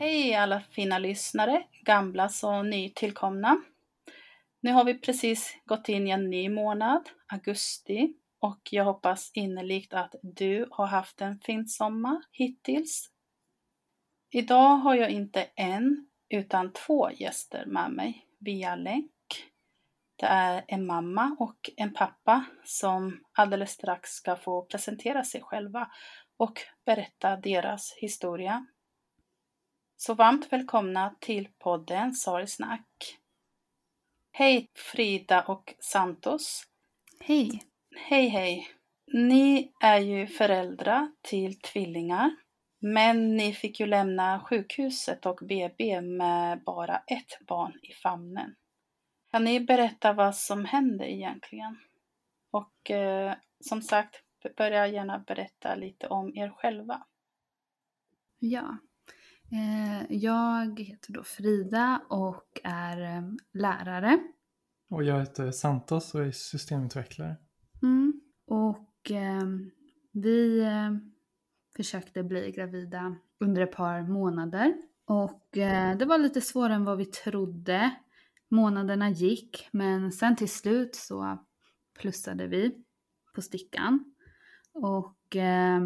Hej alla fina lyssnare, gamla och nytillkomna. Nu har vi precis gått in i en ny månad, augusti, och jag hoppas innerligt att du har haft en fin sommar hittills. Idag har jag inte en, utan två gäster med mig via länk. Det är en mamma och en pappa som alldeles strax ska få presentera sig själva och berätta deras historia. Så varmt välkomna till podden Sorgsnack. Hej Frida och Santos. Hej. Hej hej. Ni är ju föräldrar till tvillingar. Men ni fick ju lämna sjukhuset och BB med bara ett barn i famnen. Kan ni berätta vad som hände egentligen? Och eh, som sagt, börja gärna berätta lite om er själva. Ja, jag heter då Frida och är eh, lärare. Och jag heter Santos och är systemutvecklare. Mm. Och eh, vi eh, försökte bli gravida under ett par månader. Och eh, det var lite svårare än vad vi trodde. Månaderna gick men sen till slut så plussade vi på stickan. Och eh,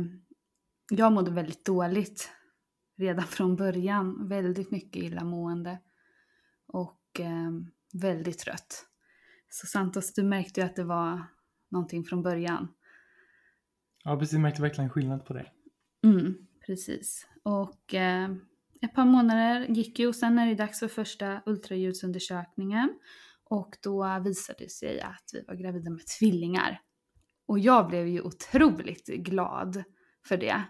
jag mådde väldigt dåligt redan från början. Väldigt mycket illamående och eh, väldigt trött. Så Santos, du märkte ju att det var någonting från början. Ja, precis. Jag märkte verkligen skillnad på det. Mm, precis. Och eh, ett par månader gick ju och sen är det dags för första ultraljudsundersökningen. Och då visade det sig att vi var gravida med tvillingar. Och jag blev ju otroligt glad för det.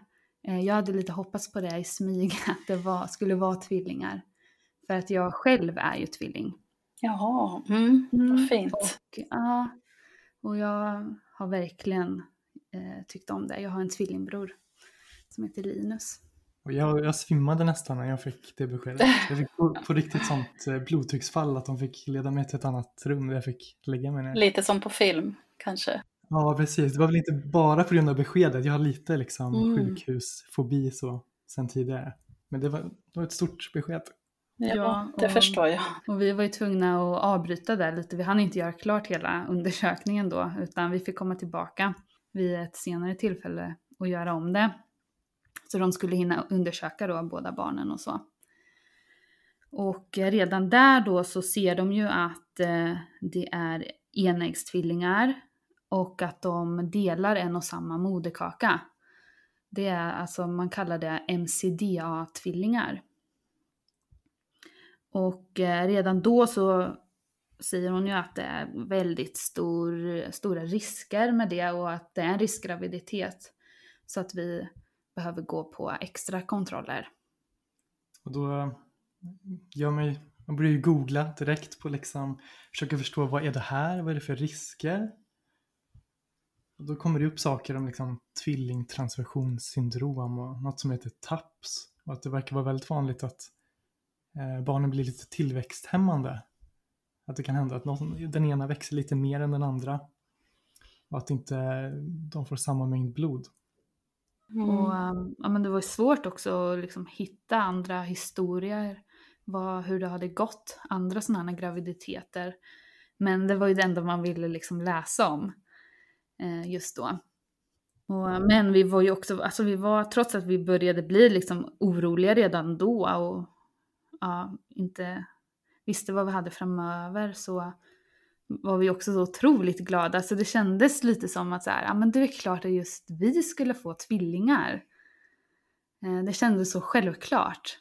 Eh, jag hade lite hoppats på det i smyg, att det var, skulle vara tvillingar. För att jag själv är ju tvilling. Jaha, mm, Mm, vad fint. Och, ja, och jag har verkligen eh, tyckt om det. Jag har en tvillingbror som heter Linus. Och jag, jag svimmade nästan när jag fick det beskedet. Jag fick på, på riktigt sånt eh, blodtrycksfall att de fick leda mig till ett annat rum där jag fick lägga mig ner. Lite som på film kanske. Ja, precis. Det var väl inte bara på grund av beskedet. Jag har lite liksom Mm. sjukhusfobi så sen tidigare. Men det var, det var ett stort besked. Ja, Ja, det och- förstår jag. Och vi var ju tvungna att avbryta där lite. Vi hann inte göra klart hela undersökningen då, utan vi fick komma tillbaka vid ett senare tillfälle och göra om det. Så de skulle hinna undersöka då båda barnen och så. Och eh, redan där då så ser de ju att eh, det är enäggstvillingar och att de delar en och samma moderkaka. Det är alltså, man kallar det MCDA-tvillingar. Och eh, redan då så säger hon ju att det är väldigt stor, stora risker med det och att det är en riskgraviditet. Så att vi behöver gå på extra kontroller. Och då eh, gör mig, man börjar ju googla direkt på liksom, försöka förstå vad är det här, vad är det för risker? Och då kommer det upp saker om liksom tvillingtransversionssyndrom och något som heter TAPS. Och att det verkar vara väldigt vanligt att eh, barnen blir lite tillväxthämmande. Att det kan hända att någon, den ena växer lite mer än den andra. Och att inte de får samma mängd blod. Och um, ja, men det var ju svårt också att liksom hitta andra historier, vad, hur det hade gått, andra sådana här graviditeter. Men det var ju det enda man ville liksom läsa om Eh, just då. Och, men vi var ju också, alltså vi var, trots att vi började bli liksom oroliga redan då och ja, inte visste vad vi hade framöver så var vi också så otroligt glada. Så det kändes lite som att så här, ja, men det är klart att just vi skulle få tvillingar. Eh, Det kändes så självklart.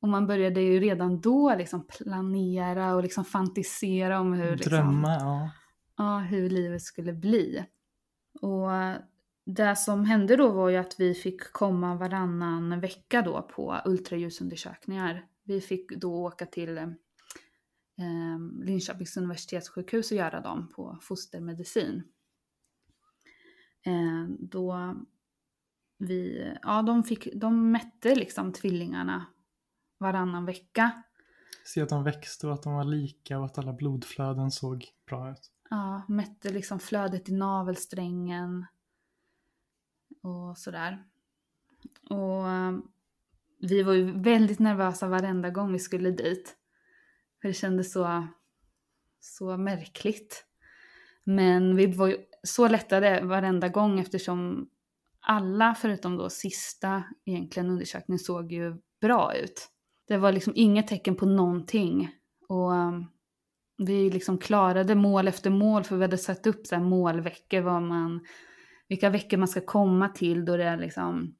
Och man började ju redan då liksom planera och liksom fantisera om hur, liksom, Drömma, ja ja, hur livet skulle bli. Och det som hände då var ju att vi fick komma varannan vecka då på ultraljusundersökningar. Vi fick då åka till eh, Linköpings universitetssjukhus och göra dem på fostermedicin. Eh, då vi, ja de, fick, de mätte liksom tvillingarna varannan vecka. Se att de växte och att de var lika och att alla blodflöden såg bra ut. Ja, mätte liksom flödet i navelsträngen och sådär. Och ehm, vi var ju väldigt nervösa varenda gång vi skulle dit. För det kändes så, så märkligt. Men vi var ju så lättade varenda gång eftersom alla förutom då sista egentligen undersökningen såg ju bra ut. Det var liksom inget tecken på någonting. Och ehm, vi liksom klarade mål efter mål för vi hade satt upp så målveckor vad man, vilka veckor man ska komma till då det är liksom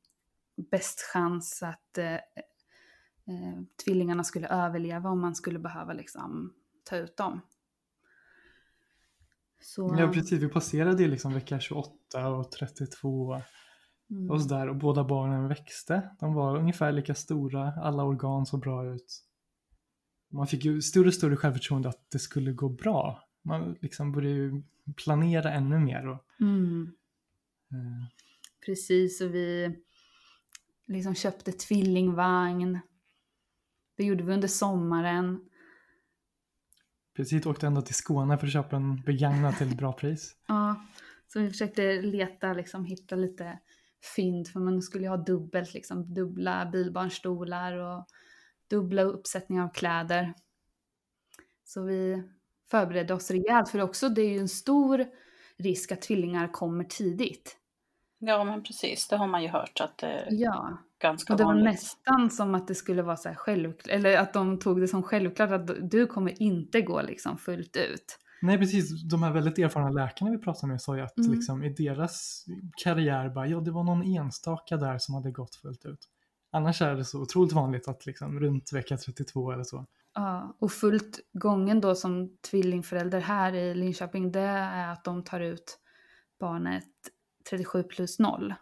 bäst chans att eh, eh, tvillingarna skulle överleva om man skulle behöva liksom ta ut dem. Så, Ja, precis. Vi passerade ju liksom vecka 28 och 32 mm, och sådär och båda barnen växte. De var ungefär lika stora, alla organ såg bra ut. Man fick ju större och större självförtroende att det skulle gå bra. Man liksom började ju planera ännu mer. Och, mm, eh, precis, och vi liksom köpte tvillingvagn. Det gjorde vi under sommaren. precis åkte ända till Skåne för att köpa en begagnad till ett bra pris. Ja, så vi försökte leta, liksom hitta lite fynd för man skulle ju ha dubbelt, liksom dubbla bilbarnstolar och dubbla uppsättningar av kläder. Så vi förberedde oss rejält för också det är ju en stor risk att tvillingar kommer tidigt. Ja, men precis. Det har man ju hört att det är Ja, ganska och det var vanligt. nästan som att det skulle vara så här självklart, eller att de tog det som självklart att du kommer inte gå liksom fullt ut. Nej, precis. De här väldigt erfarna läkarna vi pratade med sa ju att Mm. liksom, i deras karriär, bara, ja, det var någon enstaka där som hade gått fullt ut. Annars är det så otroligt vanligt att liksom, runt vecka 32 eller så. Ja, och fullt gången då som tvillingförälder här i Linköping det är att de tar ut barnet 37 plus 0.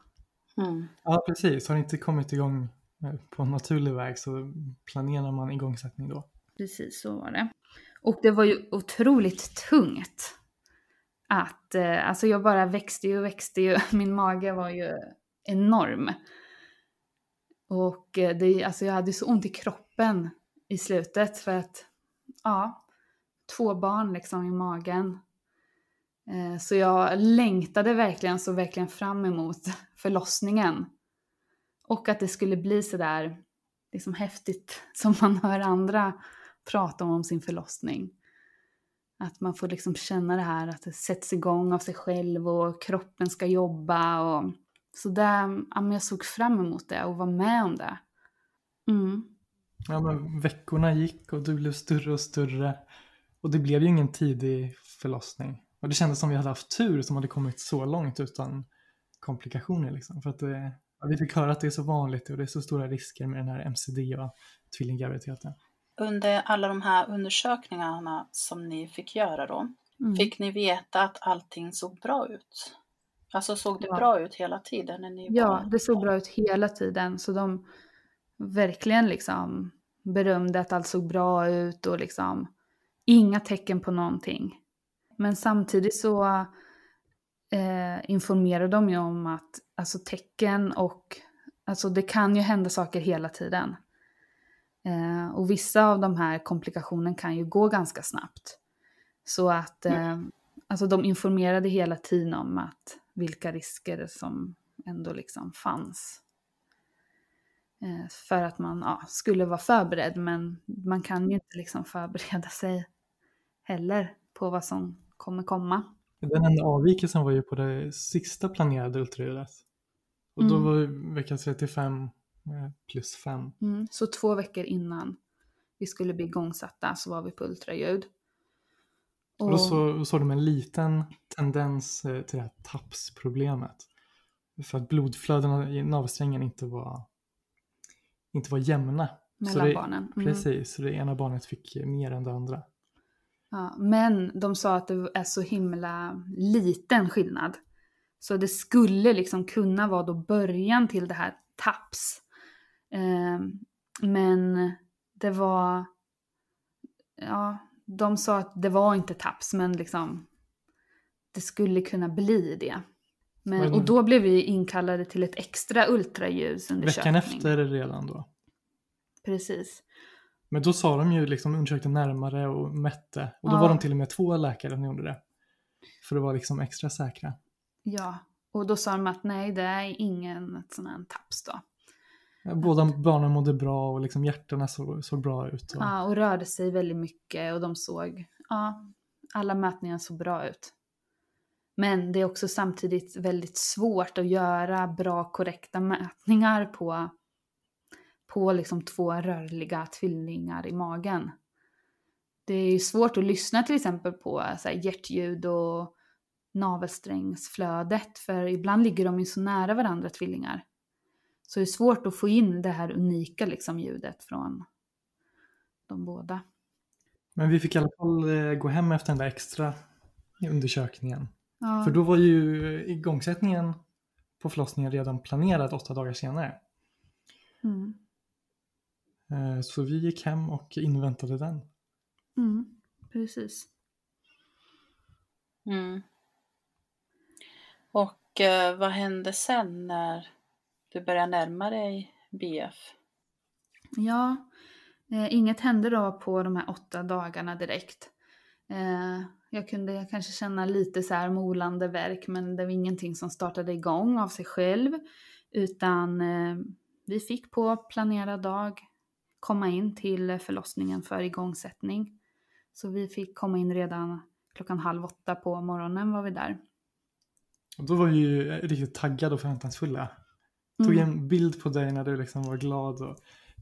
Mm. Ja, precis. Har det inte kommit igång eh, på en naturlig väg så planerar man igångsättning då. Precis så var det. Och det var ju otroligt tungt. Att, eh, alltså jag bara växte ju och växte ju. Min mage var ju enorm. Och eh, det, alltså jag hade så ont i kroppen i slutet för att, ja, två barn liksom i magen. Eh, så jag längtade verkligen så verkligen fram emot förlossningen. Och att det skulle bli sådär liksom häftigt som man hör andra prata om, om sin förlossning. Att man får liksom känna det här att det sätts igång av sig själv och kroppen ska jobba. Och, så där, ja, jag såg fram emot det och var med om det. Mm. Ja, men veckorna gick och du blev större och större. Och det blev ju ingen tidig förlossning. Och det kändes som vi hade haft tur som hade kommit så långt utan komplikationer. Liksom. För att det, ja, vi fick höra att det är så vanligt och det är så stora risker med den här MCD och tvillinggraviditeten. Under alla de här undersökningarna som ni fick göra då, mm. fick ni veta att allting såg bra ut? Alltså såg det ja. bra ut hela tiden? När ni ja, var... det såg bra ut hela tiden. Så de verkligen liksom berömde att allt såg bra ut och liksom inga tecken på någonting. Men samtidigt så eh, informerar de ju om att alltså tecken och alltså det kan ju hända saker hela tiden. Eh, och vissa av de här komplikationerna kan ju gå ganska snabbt. Så att eh, alltså de informerade hela tiden om att vilka risker som ändå liksom fanns. Eh, för att man ja, skulle vara förberedd men man kan ju inte liksom förbereda sig heller på vad som kommer komma. Den enda avvikelsen var ju på det sista planerade ultraljudet. Och då mm. var vecka 35 eh, plus 5. Mm. Så två veckor innan vi skulle bli igångsatta så var vi på ultraljud. Och, då så, såg de en liten tendens eh, till det här tappsproblemet. För att blodflödena i navelsträngen inte var, inte var jämna. Mellan det, barnen. Mm. Precis, så det ena barnet fick mer än det andra. Ja, men de sa att det är så himla liten skillnad. Så det skulle liksom kunna vara då början till det här TAPS. Eh, men det var, ja, de sa att det var inte TAPS, men liksom det skulle kunna bli det. Men, och då blev vi inkallade till ett extra ultraljudsundersökning. Veckan efter redan då? Precis. Men då sa de ju liksom undersökte närmare och mätte. Och då ja. var de till och med två läkare som gjorde det. För att vara liksom extra säkra. Ja, och då sa de att nej, det är ingen sån här taps då. Båda barnen mådde bra och liksom hjärtorna såg, såg bra ut. Och... Ja, och rörde sig väldigt mycket och de såg, ja, alla mätningar såg bra ut. Men det är också samtidigt väldigt svårt att göra bra korrekta mätningar på på liksom två rörliga tvillingar i magen. Det är ju svårt att lyssna till exempel på så här, hjärtljud och navelsträngsflödet för ibland ligger de ju så nära varandra tvillingar. Så det är svårt att få in det här unika liksom, ljudet från de båda. Men vi fick i alla fall eh, gå hem efter den där extra undersökningen. Ja. För då var ju igångsättningen på förlossningen redan planerad åtta dagar senare. Mm. Eh, så vi gick hem och inväntade den. Mm, precis. Mm. Och eh, vad hände sen när du började närma dig BF? Ja, eh, inget hände då på de här åtta dagarna direkt. Eh, jag kunde kanske känna lite så här molande verk men det var ingenting som startade igång av sig själv. Utan eh, vi fick på planerad dag komma in till förlossningen för igångsättning. Så vi fick komma in redan klockan halv åtta på morgonen var vi där. Och då var vi ju riktigt taggade och förväntansfulla. Jag tog mm. en bild på dig när du liksom var glad och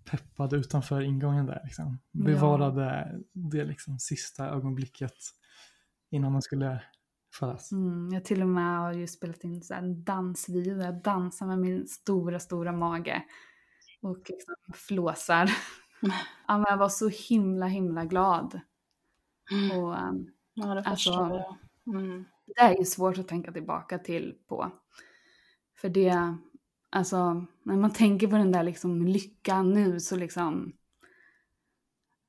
peppad utanför ingången där. Liksom. Bevarade ja. det liksom sista ögonblicket innan man skulle födas. Mm, jag till och med har ju spelat in en dansvideo där jag dansar med min stora, stora mage och liksom flåsar. ja, jag var så himla, himla glad. Mm. Och, um, ja, det alltså, jag. Mm. Det är ju svårt att tänka tillbaka till på. För det, alltså när man tänker på den där liksom lyckan nu så liksom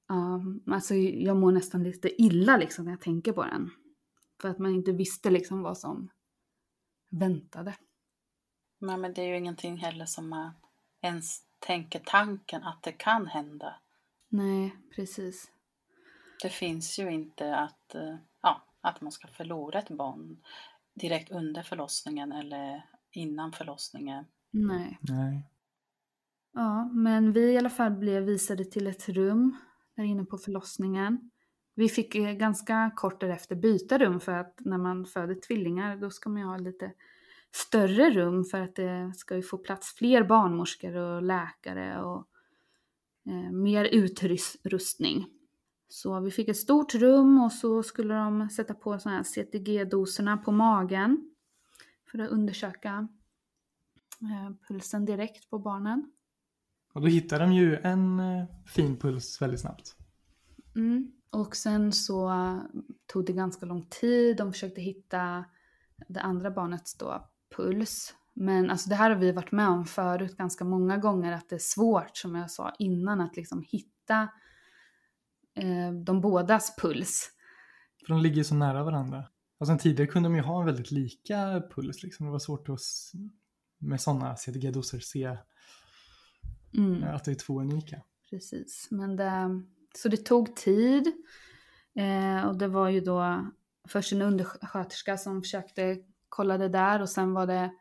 Ja, alltså jag mår nästan lite illa liksom när jag tänker på den. För att man inte visste liksom vad som väntade. Nej, men det är ju ingenting heller som man ens tänker tanken att det kan hända. Nej, precis. Det finns ju inte att, eh, ja, att man ska förlora ett barn direkt under förlossningen eller innan förlossningen. Nej. Nej. Ja, men vi i alla fall blev visade till ett rum där inne på förlossningen. Vi fick eh, ganska kort därefter byta rum för att när man föder tvillingar då ska man ju ha lite större rum för att det ska ju få plats fler barnmorskor och läkare och eh, mer utrustning. Så vi fick ett stort rum och så skulle de sätta på sådana här CTG-doserna på magen för att undersöka pulsen direkt på barnen. Och då hittade de ju en eh, fin puls väldigt snabbt. Mm. Och sen så tog det ganska lång tid. De försökte hitta det andra barnets då puls. Men alltså det här har vi varit med om förut ganska många gånger att det är svårt som jag sa innan att liksom hitta eh, de bådas puls. För de ligger ju så nära varandra. Och sen tidigare kunde de ju ha en väldigt lika puls liksom. Det var svårt att med sådana CTG-doser se Mm. att det är två unika. Precis, men det, så det tog tid. Eh, och det var ju då först en undersköterska som försökte kolla det där och sen var det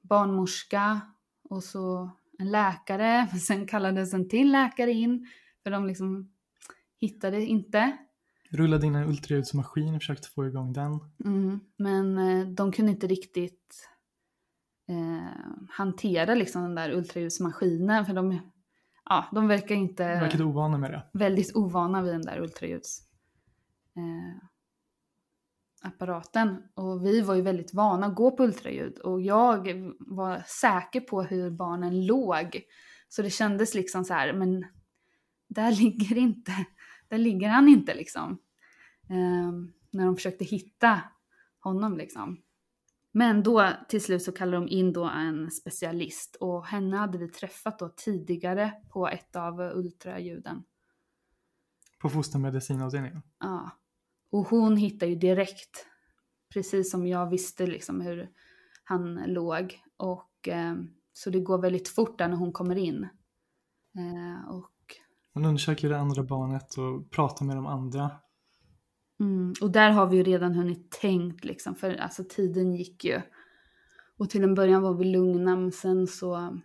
barnmorska och så en läkare. Sen kallades en till läkare in för de liksom hittade inte. Rullade in en ultraljudsmaskin och försökte få igång den. Mm, men eh, de kunde inte riktigt eh, hantera liksom den där ultraljudsmaskinen för de, ja, de verkar inte... De verkade ovana med det. Väldigt ovana vid den där ultraljuds... Eh. Och vi var ju väldigt vana att gå på ultraljud och jag var säker på hur barnen låg. Så det kändes liksom så här, men där ligger inte, där ligger han inte liksom. Eh, när de försökte hitta honom liksom. Men då till slut så kallade de in då en specialist och henne hade vi träffat då tidigare på ett av ultraljuden. På fostermedicinavdelningen? Ja. Och hon hittade ju direkt, precis som jag visste liksom hur han låg. Och eh, så det går väldigt fort där när hon kommer in. Eh, och... Hon undersöker det andra barnet och pratar med de andra. Mm, och där har vi ju redan hunnit tänkt liksom, för alltså tiden gick ju. Och till en början var vi lugna, men sen så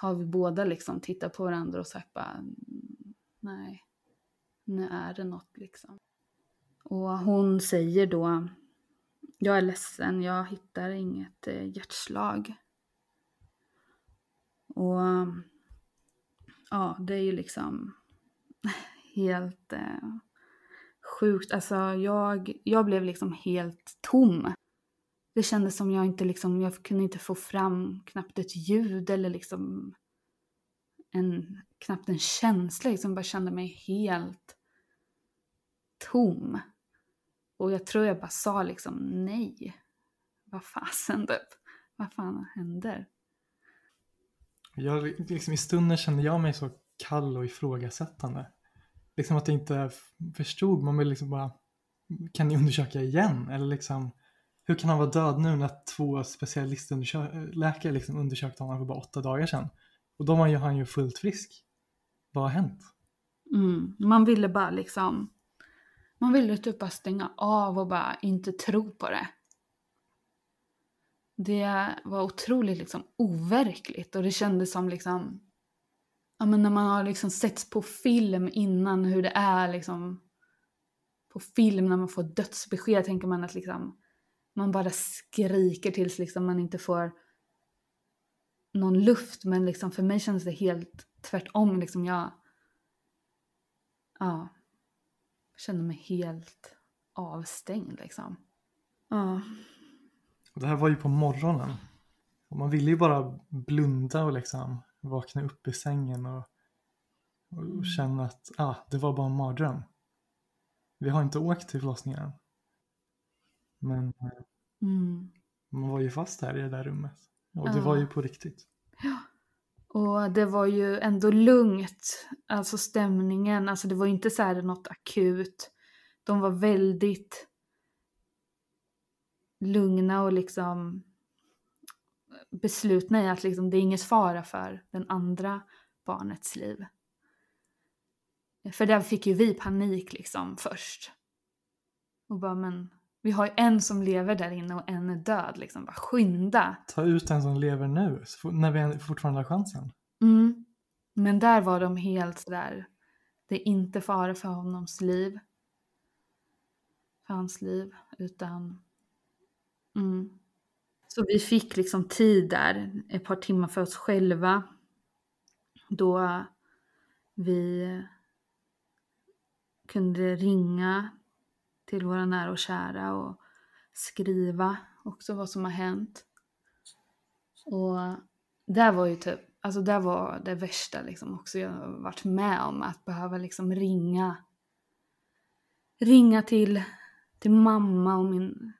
har vi båda liksom tittat på varandra och sagt bara nej, nu är det något liksom. Och hon säger då, jag är ledsen, jag hittar inget eh, hjärtslag. Och ja, det är ju liksom helt eh, sjukt. Alltså jag, jag blev liksom helt tom. Det kändes som jag inte liksom, jag kunde inte få fram knappt ett ljud eller liksom en, knappt en känsla. Liksom bara kände mig helt tom. Och jag tror jag bara sa liksom nej. Vad fasen typ. Vad fan händer? Jag, liksom, I stunden kände jag mig så kall och ifrågasättande. Liksom att jag inte förstod. Man vill liksom bara, kan ni undersöka igen? Eller liksom, hur kan han vara död nu när två specialistläkare liksom undersökte honom för bara åtta dagar sedan? Och då var ju han ju fullt frisk. Vad har hänt? Mm. Man ville bara liksom, man ville typ bara stänga av och bara inte tro på det. Det var otroligt liksom overkligt och det kändes som liksom, ja men när man har liksom sett på film innan hur det är liksom, på film när man får dödsbesked tänker man att liksom, man bara skriker tills liksom man inte får någon luft men liksom för mig kändes det helt tvärtom liksom jag, ja, kände mig helt avstängd liksom. Ja. Det här var ju på morgonen. Och man ville ju bara blunda och liksom vakna upp i sängen och, och känna att ah, det var bara en mardröm. Vi har inte åkt till förlossningen än. Men Mm. man var ju fast här i det där rummet. Och det Ja. var ju på riktigt. Och det var ju ändå lugnt, alltså stämningen, alltså det var ju inte så här något akut. De var väldigt lugna och liksom beslutna i att liksom det är inget fara för den andra barnets liv. För där fick ju vi panik liksom först. Och bara men vi har ju en som lever där inne och en är död liksom. Bara skynda! Ta ut en som lever nu, när vi fortfarande har chansen. Mm. Men där var de helt sådär, det är inte fara för honoms liv. För hans liv, utan... Mm. Så vi fick liksom tid där, ett par timmar för oss själva. Då vi kunde ringa till våra nära och kära och skriva också vad som har hänt. Och det var ju typ, alltså det var det värsta liksom också jag har varit med om, att behöva liksom ringa ringa till, till mamma och min,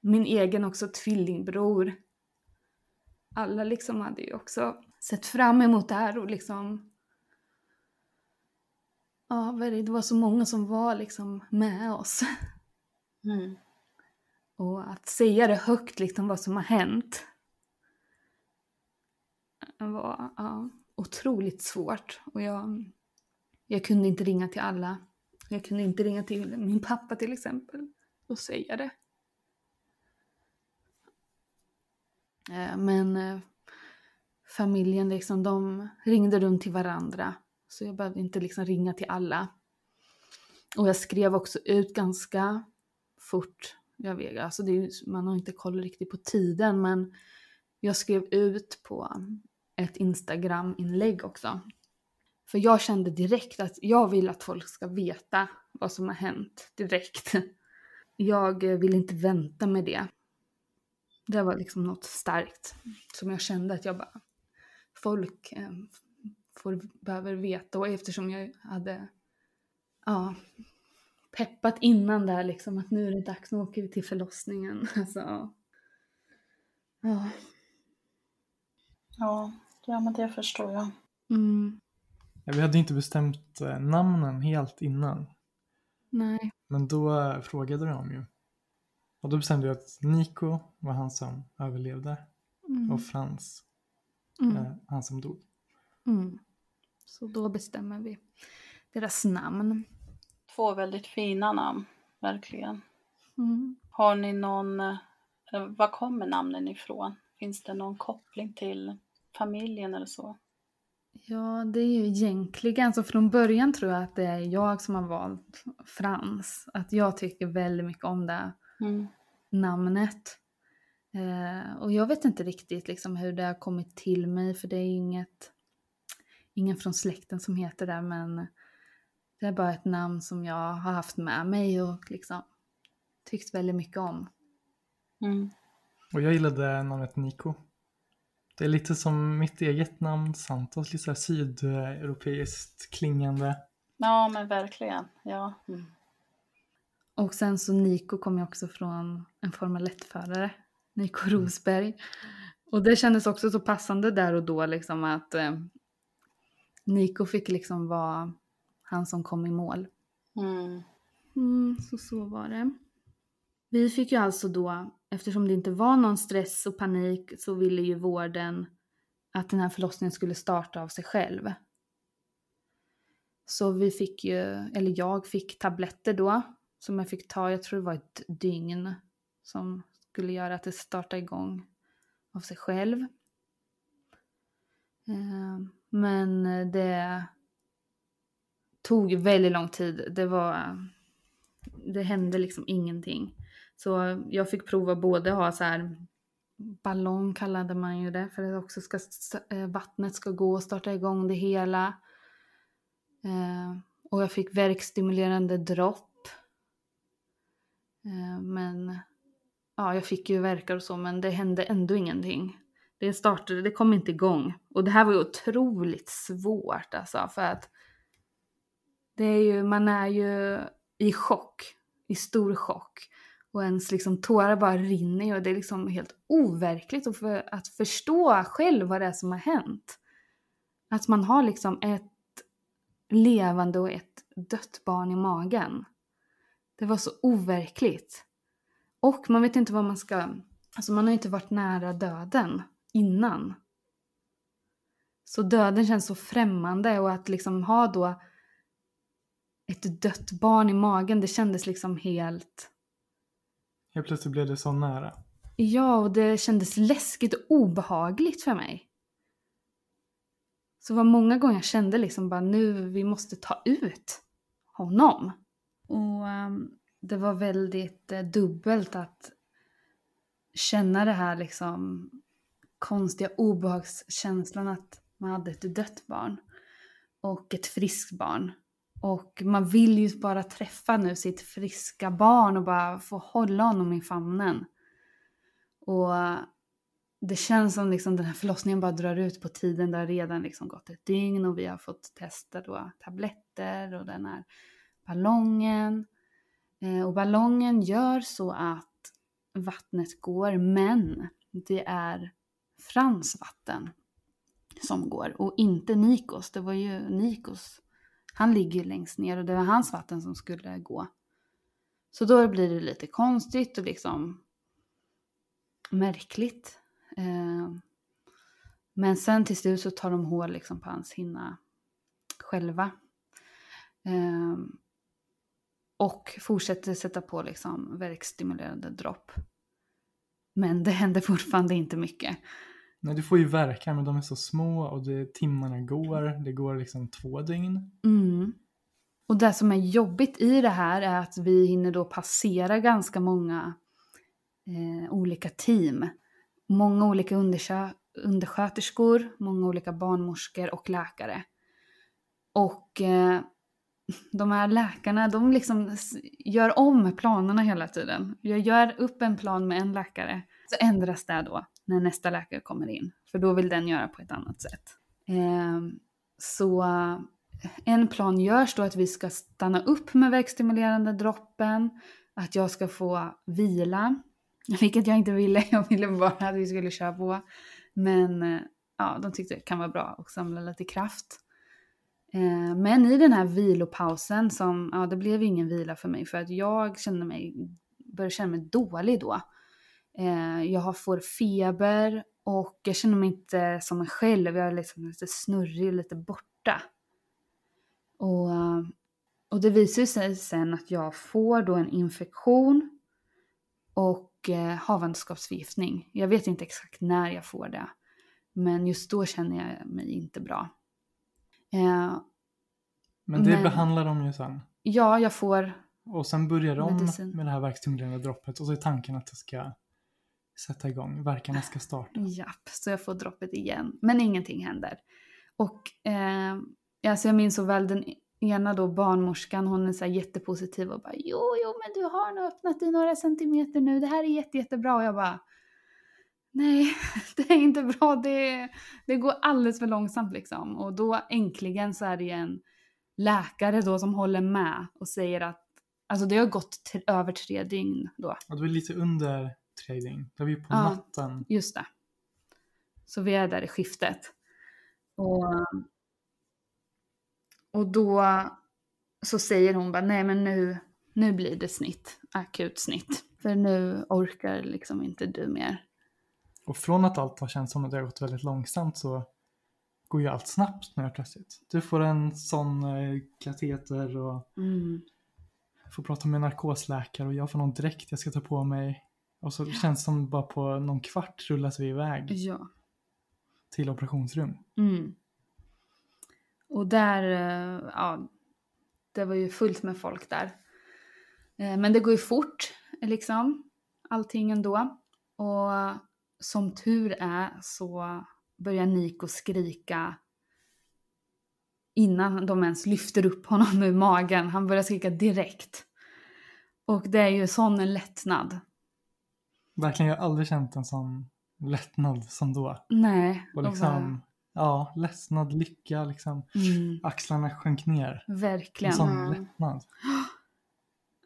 min egen också tvillingbror. Alla liksom hade ju också sett fram emot det här och liksom ja, det var så många som var liksom med oss. Mm. Och att säga det högt, liksom vad som har hänt, var ja, otroligt svårt. Och jag, jag kunde inte ringa till alla. Jag kunde inte ringa till min pappa till exempel och säga det. Eh, men eh, familjen liksom, de ringde runt till varandra så jag behövde inte liksom ringa till alla. Och jag skrev också ut ganska fort. Jag vet, alltså är, man har inte koll riktigt på tiden men jag skrev ut på ett Instagram-inlägg också. För jag kände direkt att jag vill att folk ska veta vad som har hänt direkt. Jag eh, vill inte vänta med det. Det var liksom något starkt som jag kände att jag bara, folk, eh, får, behöver veta och eftersom jag hade ja, peppat innan där liksom att nu är det dags, nu åker vi till förlossningen. Alltså, ja. Ja, ja men det förstår jag. Mm. Ja, vi hade inte bestämt eh, namnen helt innan. Nej. Men då eh, frågade de ju. Och då bestämde vi att Nico var han som överlevde. Mm. Och Frans, mm. eh, han som dog. Mm. Så då bestämmer vi deras namn. Två väldigt fina namn, verkligen. Mm. Har ni någon, eh, var kommer namnen ifrån? Finns det någon koppling till familjen eller så? Ja, det är ju egentligen, så från början tror jag att det är jag som har valt Frans. Att jag tycker väldigt mycket om det mm. namnet. Eh, och jag vet inte riktigt liksom hur det har kommit till mig, för det är inget ingen från släkten som heter det men det är bara ett namn som jag har haft med mig och liksom tyckt väldigt mycket om. Mm. Och jag gillade namnet Niko. Det är lite som mitt eget namn Santos, lite så sydeuropeiskt klingande. Ja men verkligen, ja. Mm. Och sen så Niko kommer också från en Formel 1-förare, Niko mm. Rosberg. Och det kändes också så passande där och då liksom att eh, Nico fick liksom vara han som kom i mål. Mm. Mm, så så var det. Vi fick ju alltså då, eftersom det inte var någon stress och panik, så ville ju vården att den här förlossningen skulle starta av sig själv. Så vi fick ju, eller jag fick tabletter då, som jag fick ta, jag tror det var ett dygn, som skulle göra att det startade igång av sig själv. Eh, men det tog väldigt lång tid. Det var... Det hände liksom ingenting. Så jag fick prova både ha så här ballong kallade man ju det för att också ska, eh, vattnet ska gå och starta igång det hela. Eh, och jag fick verkstimulerande dropp. Eh, men ja, jag fick ju verkar och så men det hände ändå ingenting det startade, det kom inte igång. Och det här var ju otroligt svårt alltså för att det är ju, man är ju i chock, i stor chock. Och ens liksom tårar bara rinner och det är liksom helt overkligt att, för, att förstå själv vad det är som har hänt. Att man har liksom ett levande och ett dött barn i magen. Det var så overkligt. Och man vet inte vad man ska... Alltså man har inte varit nära döden innan. Så döden känns så främmande och att liksom ha då ett dött barn i magen, det kändes liksom helt... Helt plötsligt blev det så nära. Ja, och det kändes läskigt och obehagligt för mig. Så det var många gånger jag kände liksom bara nu, vi måste ta ut honom. Och um, det var väldigt uh, dubbelt att känna det här liksom konstiga obehagskänslan att man hade ett dött barn och ett friskt barn. Och man vill ju bara träffa nu sitt friska barn och bara få hålla honom i famnen. Och det känns som liksom den här förlossningen bara drar ut på tiden. Det har redan liksom gått ett dygn och vi har fått testa då tabletter och den är ballongen. Eh, och ballongen gör så att vattnet går men det är Frans vatten som går och inte Nikos. Det var ju Nikos, han ligger ju längst ner och det var hans vatten som skulle gå. Så då blir det lite konstigt och liksom märkligt. Eh, men sen till slut så tar de hål liksom på hans hinna själva. Eh, och fortsätter sätta på liksom verkstimulerande dropp. Men det händer fortfarande inte mycket. Nej, du får ju verka men de är så små och det, timmarna går. Det går liksom två dygn. Mm. Och det som är jobbigt i det här är att vi hinner då passera ganska många eh, olika team. Många olika undersö- undersköterskor, många olika barnmorskor och läkare. Och eh, de här läkarna, de liksom gör om planerna hela tiden. Jag gör upp en plan med en läkare, så ändras det då när nästa läkare kommer in. För då vill den göra på ett annat sätt. Ehm, eh, så en plan görs då att vi ska stanna upp med verkstimulerande droppen, att jag ska få vila, vilket jag inte ville. Jag ville bara att vi skulle köra på. Men eh, ja, de tyckte det kan vara bra att samla lite kraft. Eh, men i den här vilopausen som, ja det blev ingen vila för mig för att jag kände mig, började känna mig dålig då. Eh, jag får feber och jag känner mig inte som mig själv, jag är liksom lite snurrig och lite borta. Och, eh, och det visar sig sen att jag får då en infektion och havandeskapsförgiftning. Jag vet inte exakt när jag får det. Men just då känner jag mig inte bra. Eh, men det men, behandlar de ju sen. Ja, jag får Och sen börjar de medicin. med det här verkstimulerande droppet och så är tanken att det ska sätta igång, verkarna ska starta. Japp, så jag får droppet igen. Men ingenting händer. Och eh, alltså jag minns så väl den ena då barnmorskan, hon är så här jättepositiv och bara jo, jo, men du har nog öppnat i några centimeter nu, det här är jätte, jättebra. Och jag bara nej, det är inte bra, det, det går alldeles för långsamt liksom. Och då äntligen så är det en läkare då som håller med och säger att alltså det har gått över tre dygn då. Ja, det var lite under tre dygn. Det var ju på ja, natten. just det. Så vi är där i skiftet. Och, och då så säger hon bara nej men nu, nu blir det snitt, akut snitt. För nu orkar liksom inte du mer. Och från att allt har känts som att det har gått väldigt långsamt så går ju allt snabbt nu plötsligt. Du får en sån eh, kateter och mm. får prata med narkosläkare och jag får någon dräkt jag ska ta på mig. Och så känns det som bara på någon kvart rullas vi iväg. Ja. Till operationsrum. Mm. Och där, eh, ja, det var ju fullt med folk där. Eh, men det går ju fort, liksom, allting ändå. Och som tur är så börjar Niko skrika innan de ens lyfter upp honom ur magen. Han börjar skrika direkt. Och det är ju sån en lättnad. Verkligen, jag har aldrig känt en sån lättnad som då. Nej. Och liksom, bara... ja, ledsnad, lycka, liksom. Mm. Axlarna sjönk ner. Verkligen. En sån mm. lättnad.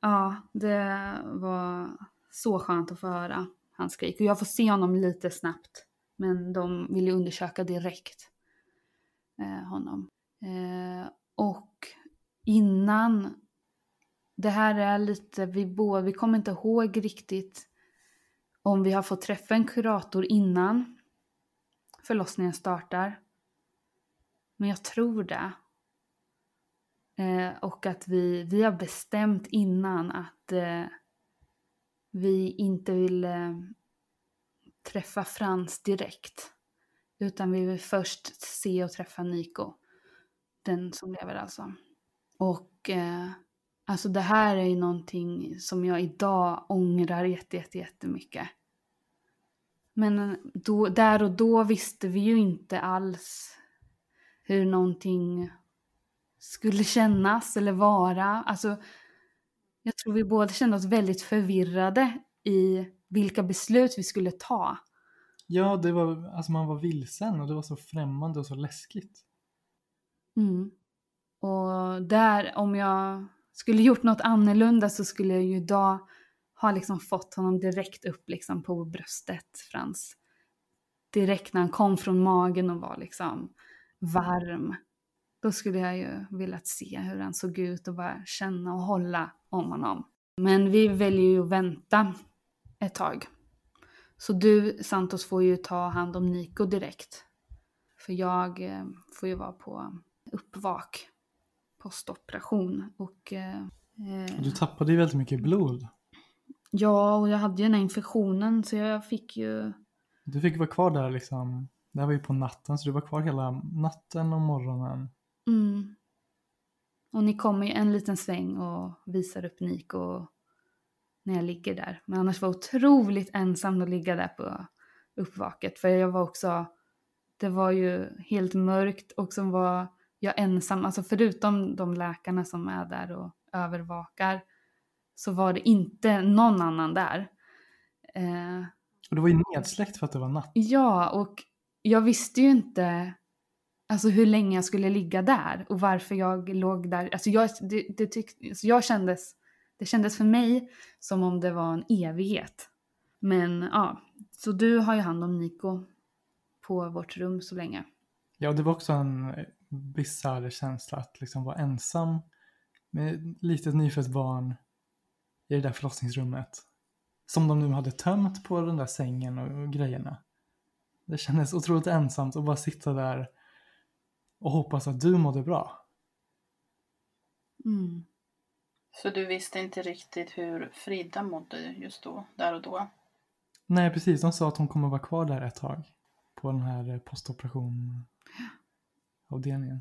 Ja, det var så skönt att få höra hans skrik. Och jag får se honom lite snabbt. Men de vill ju undersöka direkt. eh, honom. Eh, och innan, det här är lite, vi båda, vi kommer inte ihåg riktigt om vi har fått träffa en kurator innan förlossningen startar. Men jag tror det. Eh, och att vi, vi har bestämt innan att eh, vi inte ville eh, träffa Frans direkt. Utan vi vill först se och träffa Niko. Den som lever alltså. Och eh, alltså det här är ju någonting som jag idag ångrar jätte, jätte, jättemycket. Men eh, då, där och då visste vi ju inte alls hur någonting skulle kännas eller vara. Alltså, jag tror vi båda kände oss väldigt förvirrade i vilka beslut vi skulle ta. Ja, det var, alltså man var vilsen och det var så främmande och så läskigt. Mm. Och där, om jag skulle gjort något annorlunda så skulle jag ju idag ha liksom fått honom direkt upp liksom på bröstet, Frans. Direkt när han kom från magen och var liksom varm. Då skulle jag ju velat se hur han såg ut och bara känna och hålla om honom. Men vi väljer ju att vänta ett tag. Så du, Santos, får ju ta hand om Nico direkt. För jag eh, får ju vara på uppvak, postoperation och... Eh, Du tappade ju väldigt mycket blod. Ja, och jag hade ju den här infektionen så jag fick ju... Du fick vara kvar där liksom. Det här var ju på natten så du var kvar hela natten och morgonen. Mm. Och ni kommer ju en liten sväng och visar upp Nico när jag ligger där. Men annars var det otroligt ensamt att ligga där på uppvaket. För jag var också, det var ju helt mörkt och så var jag ensam. Alltså förutom de läkarna som är där och övervakar så var det inte någon annan där. Eh, Och det var ju nedsläckt för att det var natt. ja, och jag visste ju inte alltså, hur länge jag skulle ligga där och varför jag låg där. Alltså, jag, det, det, tyck, alltså, jag kändes, det kändes för mig som om det var en evighet. Men ja, så du har ju hand om Nico på vårt rum så länge. Ja, det var också en bisarr känsla att liksom vara ensam med ett litet nyfött barn i det där förlossningsrummet. Som de nu hade tömt på den där sängen och, och grejerna. Det kändes otroligt ensamt att bara sitta där och hoppas att du mådde bra. Mm. Så du visste inte riktigt hur Frida mådde just då, där och då? Nej, precis. De sa att hon kommer vara kvar där ett tag. På den här eh, postoperation avdelningen.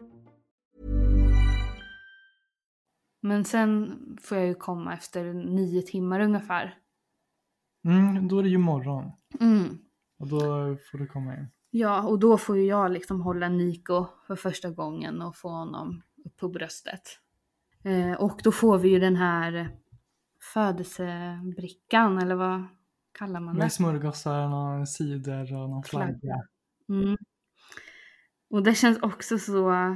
Men sen får jag ju komma efter nio timmar ungefär. Mm, då är det ju morgon. Mm. Och då får du komma in. Ja, och då får ju jag liksom hålla Nico för första gången och få honom upp på bröstet. Eh, och då får vi ju den här födelsebrickan, eller vad kallar man det? Med smörgåsar, någon cider och någon Flagga. flagga. Mm. Och det känns också så,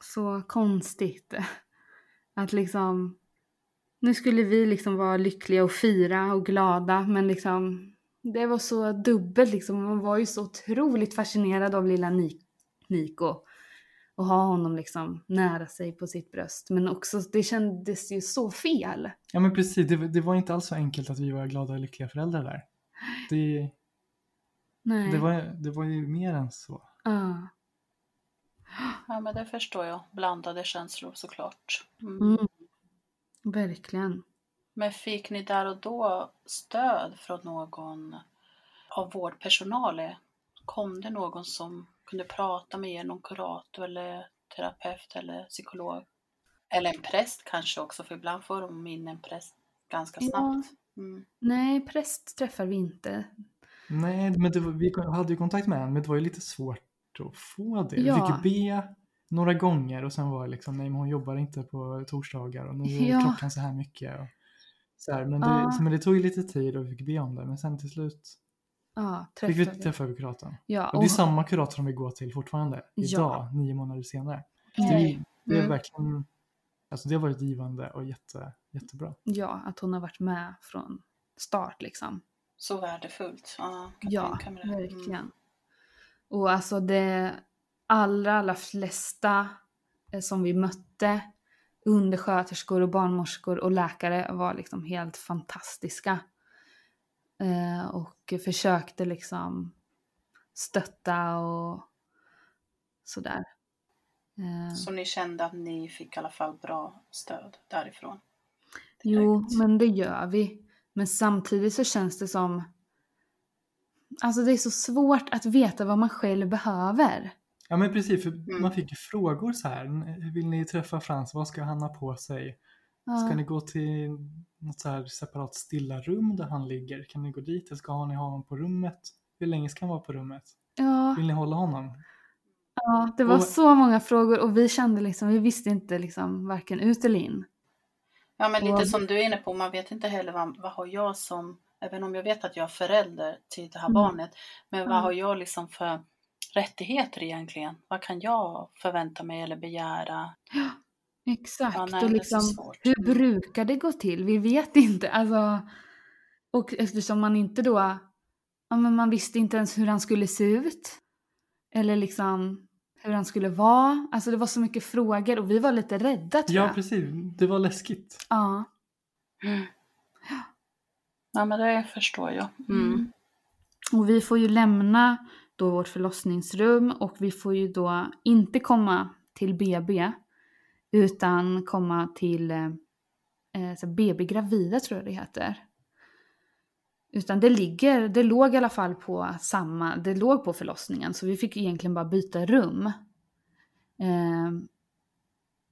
så konstigt. Att liksom, nu skulle vi liksom vara lyckliga och fira och glada men liksom det var så dubbelt liksom. Man var ju så otroligt fascinerad av lilla Ni- Nico. Och ha honom liksom nära sig på sitt bröst. Men också, det kändes ju så fel. Ja men precis, det, det var inte alls så enkelt att vi var glada och lyckliga föräldrar där. Det, Nej. Det var, det var ju mer än så. Ja. Ja, men det förstår jag. Blandade känslor såklart. Mm. Mm. Verkligen. Men fick ni där och då stöd från någon av vårdpersonal? Kom det någon som kunde prata med er, någon kurator eller terapeut eller psykolog? Eller en präst kanske också, för ibland får de in en präst ganska Ja. snabbt. Mm. Nej, präst träffar vi inte. Nej, men det var, vi hade ju kontakt med en, men det var ju lite svårt att få det. Ja. Vi fick be några gånger och sen var det liksom, nej men hon jobbar inte på torsdagar och nu är Ja. klockan så här mycket. Och så här, men, det, Ja. men det tog ju lite tid och vi fick be om det, men sen till slut Ja, fick vi träffa kuratorn. Ja, Och det är samma kurator som vi går till fortfarande, Ja. idag, nio månader senare. Så det, det är Mm. verkligen, alltså det har varit givande och jätte, jättebra. ja, att hon har varit med från start liksom. Så värdefullt. Ja, kan Ja, tänka mig det. Mm. verkligen. Och alltså det allra, allra flesta eh, som vi mötte, undersköterskor och barnmorskor och läkare var liksom helt fantastiska. Eh, och försökte liksom stötta och sådär. Eh, Så ni kände att ni fick i alla fall bra stöd därifrån? Jo, direkt. men det gör vi. Men samtidigt så känns det som... Alltså det är så svårt att veta vad man själv behöver. Ja men precis, för Mm. man fick ju frågor så här. Vill ni träffa Frans? Vad ska han ha på sig? Ska Ja. ni gå till något så här separat stilla rum där han ligger? Kan ni gå dit eller ska ni ha honom på rummet? Hur länge ska han vara på rummet? Ja, Vill ni hålla honom? ja, det var Och- så många frågor och vi kände liksom, vi visste inte liksom varken ut eller in. Ja, men lite Och- som du är inne på, man vet inte heller vad, vad har jag som, även om jag vet att jag är förälder till det här Mm. barnet, men vad Mm. har jag liksom för rättigheter egentligen? Vad kan jag förvänta mig eller begära? Exakt. Ja, nej, och liksom, hur Mm. brukar det gå till? Vi vet inte. Alltså, och eftersom man inte då, ja, men man visste inte ens hur han skulle se ut. Eller liksom hur han skulle vara. Alltså det var så mycket frågor och vi var lite rädda tror Ja jag. precis, det var läskigt. Ja. Ja, men det förstår jag. Mm. Mm. Och vi får ju lämna då vårt förlossningsrum och vi får ju då inte komma till BB utan komma till eh, eh BB Gravida tror jag det heter. Utan det ligger, det låg i alla fall på samma, det låg på förlossningen så vi fick egentligen bara byta rum. Eh,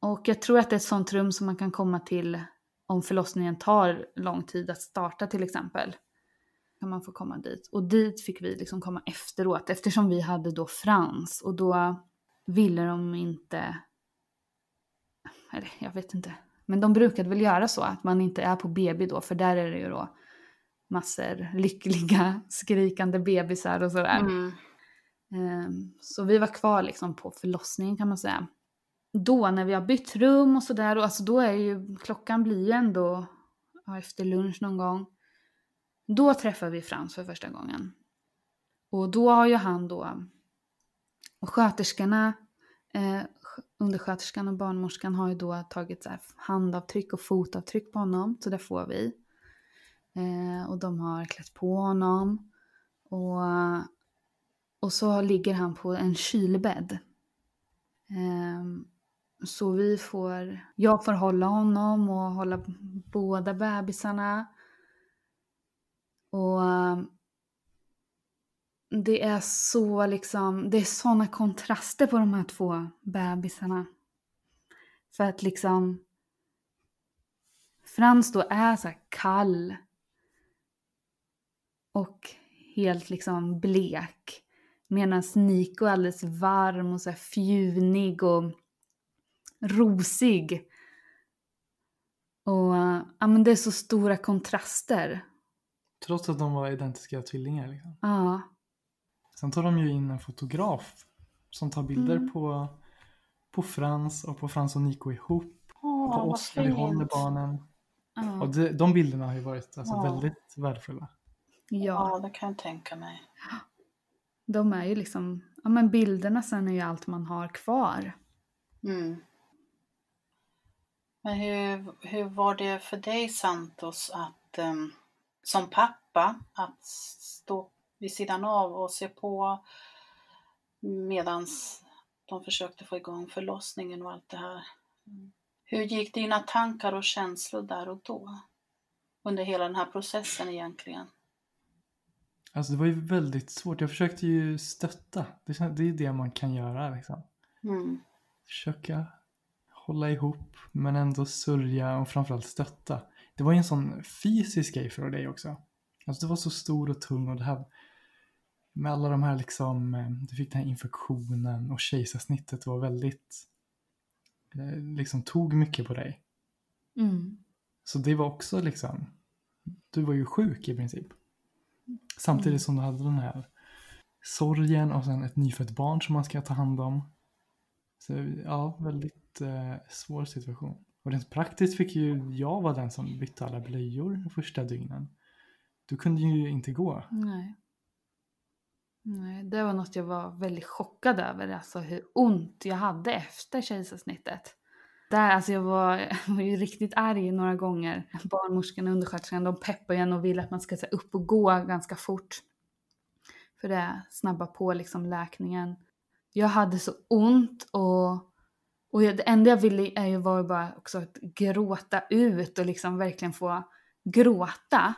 och jag tror att det är ett sånt rum som man kan komma till om förlossningen tar lång tid att starta till exempel kan man få komma dit. Och dit fick vi liksom komma efteråt eftersom vi hade då Frans och då ville de inte, eller jag vet inte, men de brukade väl göra så att man inte är på BB då för där är det ju då massor lyckliga skrikande bebisar och sådär. Mm. Ehm, Så vi var kvar liksom på förlossningen kan man säga. Då när vi har bytt rum och sådär, och alltså då är ju, klockan blir ju ändå ja, efter lunch någon gång. Då träffar vi Frans för första gången. Och då har ju han då, och sköterskorna, eh, undersköterskan och barnmorskan har ju då tagit så här handavtryck och fotavtryck på honom, så det får vi. Eh, och de har klätt på honom. Och och så ligger han på en kylbädd. Ehm, så vi får, jag får hålla honom och hålla båda bebisarna. Och um, det är så liksom, det är såna kontraster på de här två bebisarna. För att liksom Frans då är så här kall och helt liksom blek. Medan Niko är alldeles varm och så här fjunig och rosig. Och ja, men det är så stora kontraster. Trots att de var identiska tvillingar. Liksom. Ja, Sen tar de ju in en fotograf som tar bilder Mm. på, på Frans och på Frans och Nico ihop. Åh, på vad oss när vi håller barnen. ja, Och det, de bilderna har ju varit alltså, Ja. väldigt värdefulla. Ja, ja. det kan jag tänka mig. De är ju liksom, ja men bilderna sen är ju allt man har kvar. Mm. Men hur, hur var det för dig Santos att ehm, som pappa att stå vid sidan av och se på medan de försökte få igång förlossningen och allt det här. Hur gick dina tankar och känslor där och då? Under hela den här processen egentligen? Alltså det var ju väldigt svårt. Jag försökte ju stötta. Det, det är det man kan göra liksom. Mm. Försöka hålla ihop men ändå sörja och framförallt stötta. Det var ju en sån fysisk grej för dig också. Alltså du var så stor och tung och det här med alla de här liksom, eh, du fick den här infektionen och kejsarsnittet var väldigt, eh, liksom tog mycket på dig. Mm. Så det var också liksom, du var ju sjuk i princip. Samtidigt Mm. som du hade den här sorgen och sen ett nyfött barn som man ska ta hand om. Så ja, väldigt eh, svår situation. Och rent praktiskt fick ju jag vara den som bytte alla blöjor de första dygnen. Du kunde ju inte gå. Nej. Nej, det var något jag var väldigt chockad över, alltså hur ont jag hade efter kejsarsnittet. Där, alltså jag var, var ju riktigt arg några gånger. Barnmorskan och undersköterskan de peppar ju en och vill att man ska så, här, upp och gå ganska fort. För det snabbar på liksom läkningen. Jag hade så ont och, och jag, det enda jag ville är ju var ju bara också att gråta ut och liksom verkligen få gråta.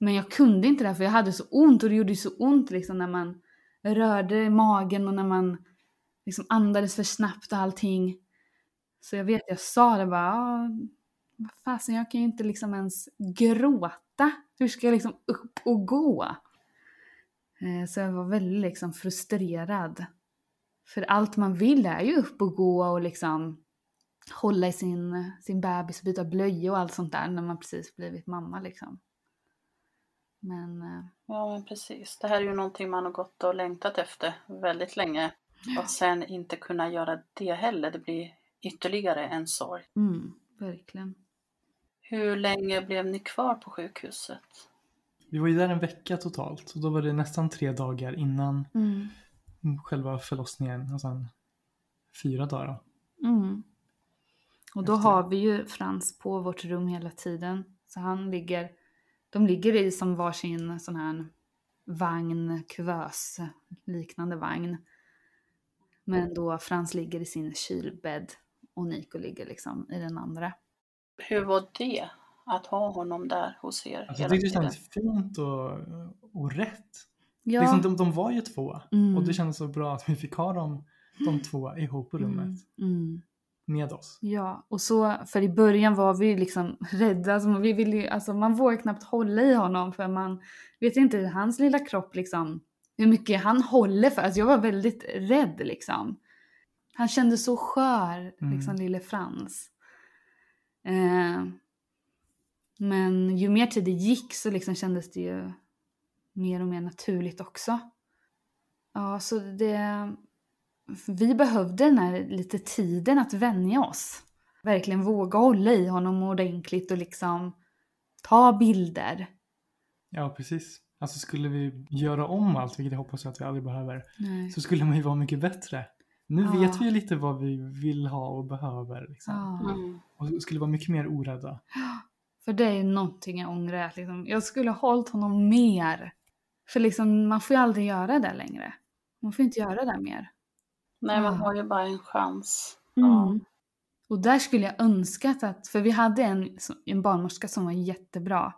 Men jag kunde inte det för jag hade så ont och det gjorde så ont liksom när man rörde magen och när man liksom andades för snabbt och allting. Så jag vet, jag sa det bara, ah, vad fasen jag kan ju inte liksom ens gråta. Hur ska jag liksom upp och gå? Eh, så jag var väldigt liksom frustrerad. För allt man vill är ju upp och gå och liksom hålla i sin, sin bebis och byta blöja och allt sånt där när man precis blivit mamma liksom. Men eh, Ja, men precis. Det här är ju någonting man har gått och längtat efter väldigt länge. Och sen inte kunna göra det heller, det blir ytterligare en sorg. mm, verkligen. Hur länge blev ni kvar på sjukhuset? Vi var ju där en vecka totalt och då var det nästan tre dagar innan Mm. Själva förlossningen och sen fyra dagar. Mm. Och då Efter. har vi ju Frans på vårt rum hela tiden. Så han ligger, de ligger i som varsin sån här vagn, kuvös, liknande vagn. Men då Frans ligger i sin kylbädd och Nico ligger liksom i den andra. Hur var det att ha honom där hos er Alltså, hela jag tyckte det tiden? kändes fint och, och rätt. Ja, Liksom, de, de var ju två Mm. och det kändes så bra att vi fick ha dem, de två ihop på rummet mm, mm. med oss. Ja, och så, för i början var vi liksom rädda, alltså, vi ville, ju- alltså, man vågar knappt hålla i honom för man vet inte hur hans lilla kropp liksom, hur mycket han håller för. Alltså jag var väldigt rädd liksom. Han kände så skör, Mm. liksom lille Frans. Eh, men ju mer tid det gick så liksom kändes det ju mer och mer naturligt också. Ja, så det... Vi behövde den här lite tiden att vänja oss. Verkligen våga hålla i honom ordentligt och liksom ta bilder. Ja, precis. Alltså skulle vi göra om allt, vilket jag hoppas att vi aldrig behöver, Nej. så skulle man ju vara mycket bättre. Nu Ja. vet vi ju lite vad vi vill ha och behöver. Liksom. Ja. Och skulle vara mycket mer orädda. För det är någonting jag ångrar. Liksom, jag skulle ha hållit honom mer. För liksom, man får ju aldrig göra det längre. Man får inte göra det mer. Nej, man Ah. har ju bara en chans. Ja. Mm. Och där skulle jag önskat att, för vi hade en, en barnmorska som var jättebra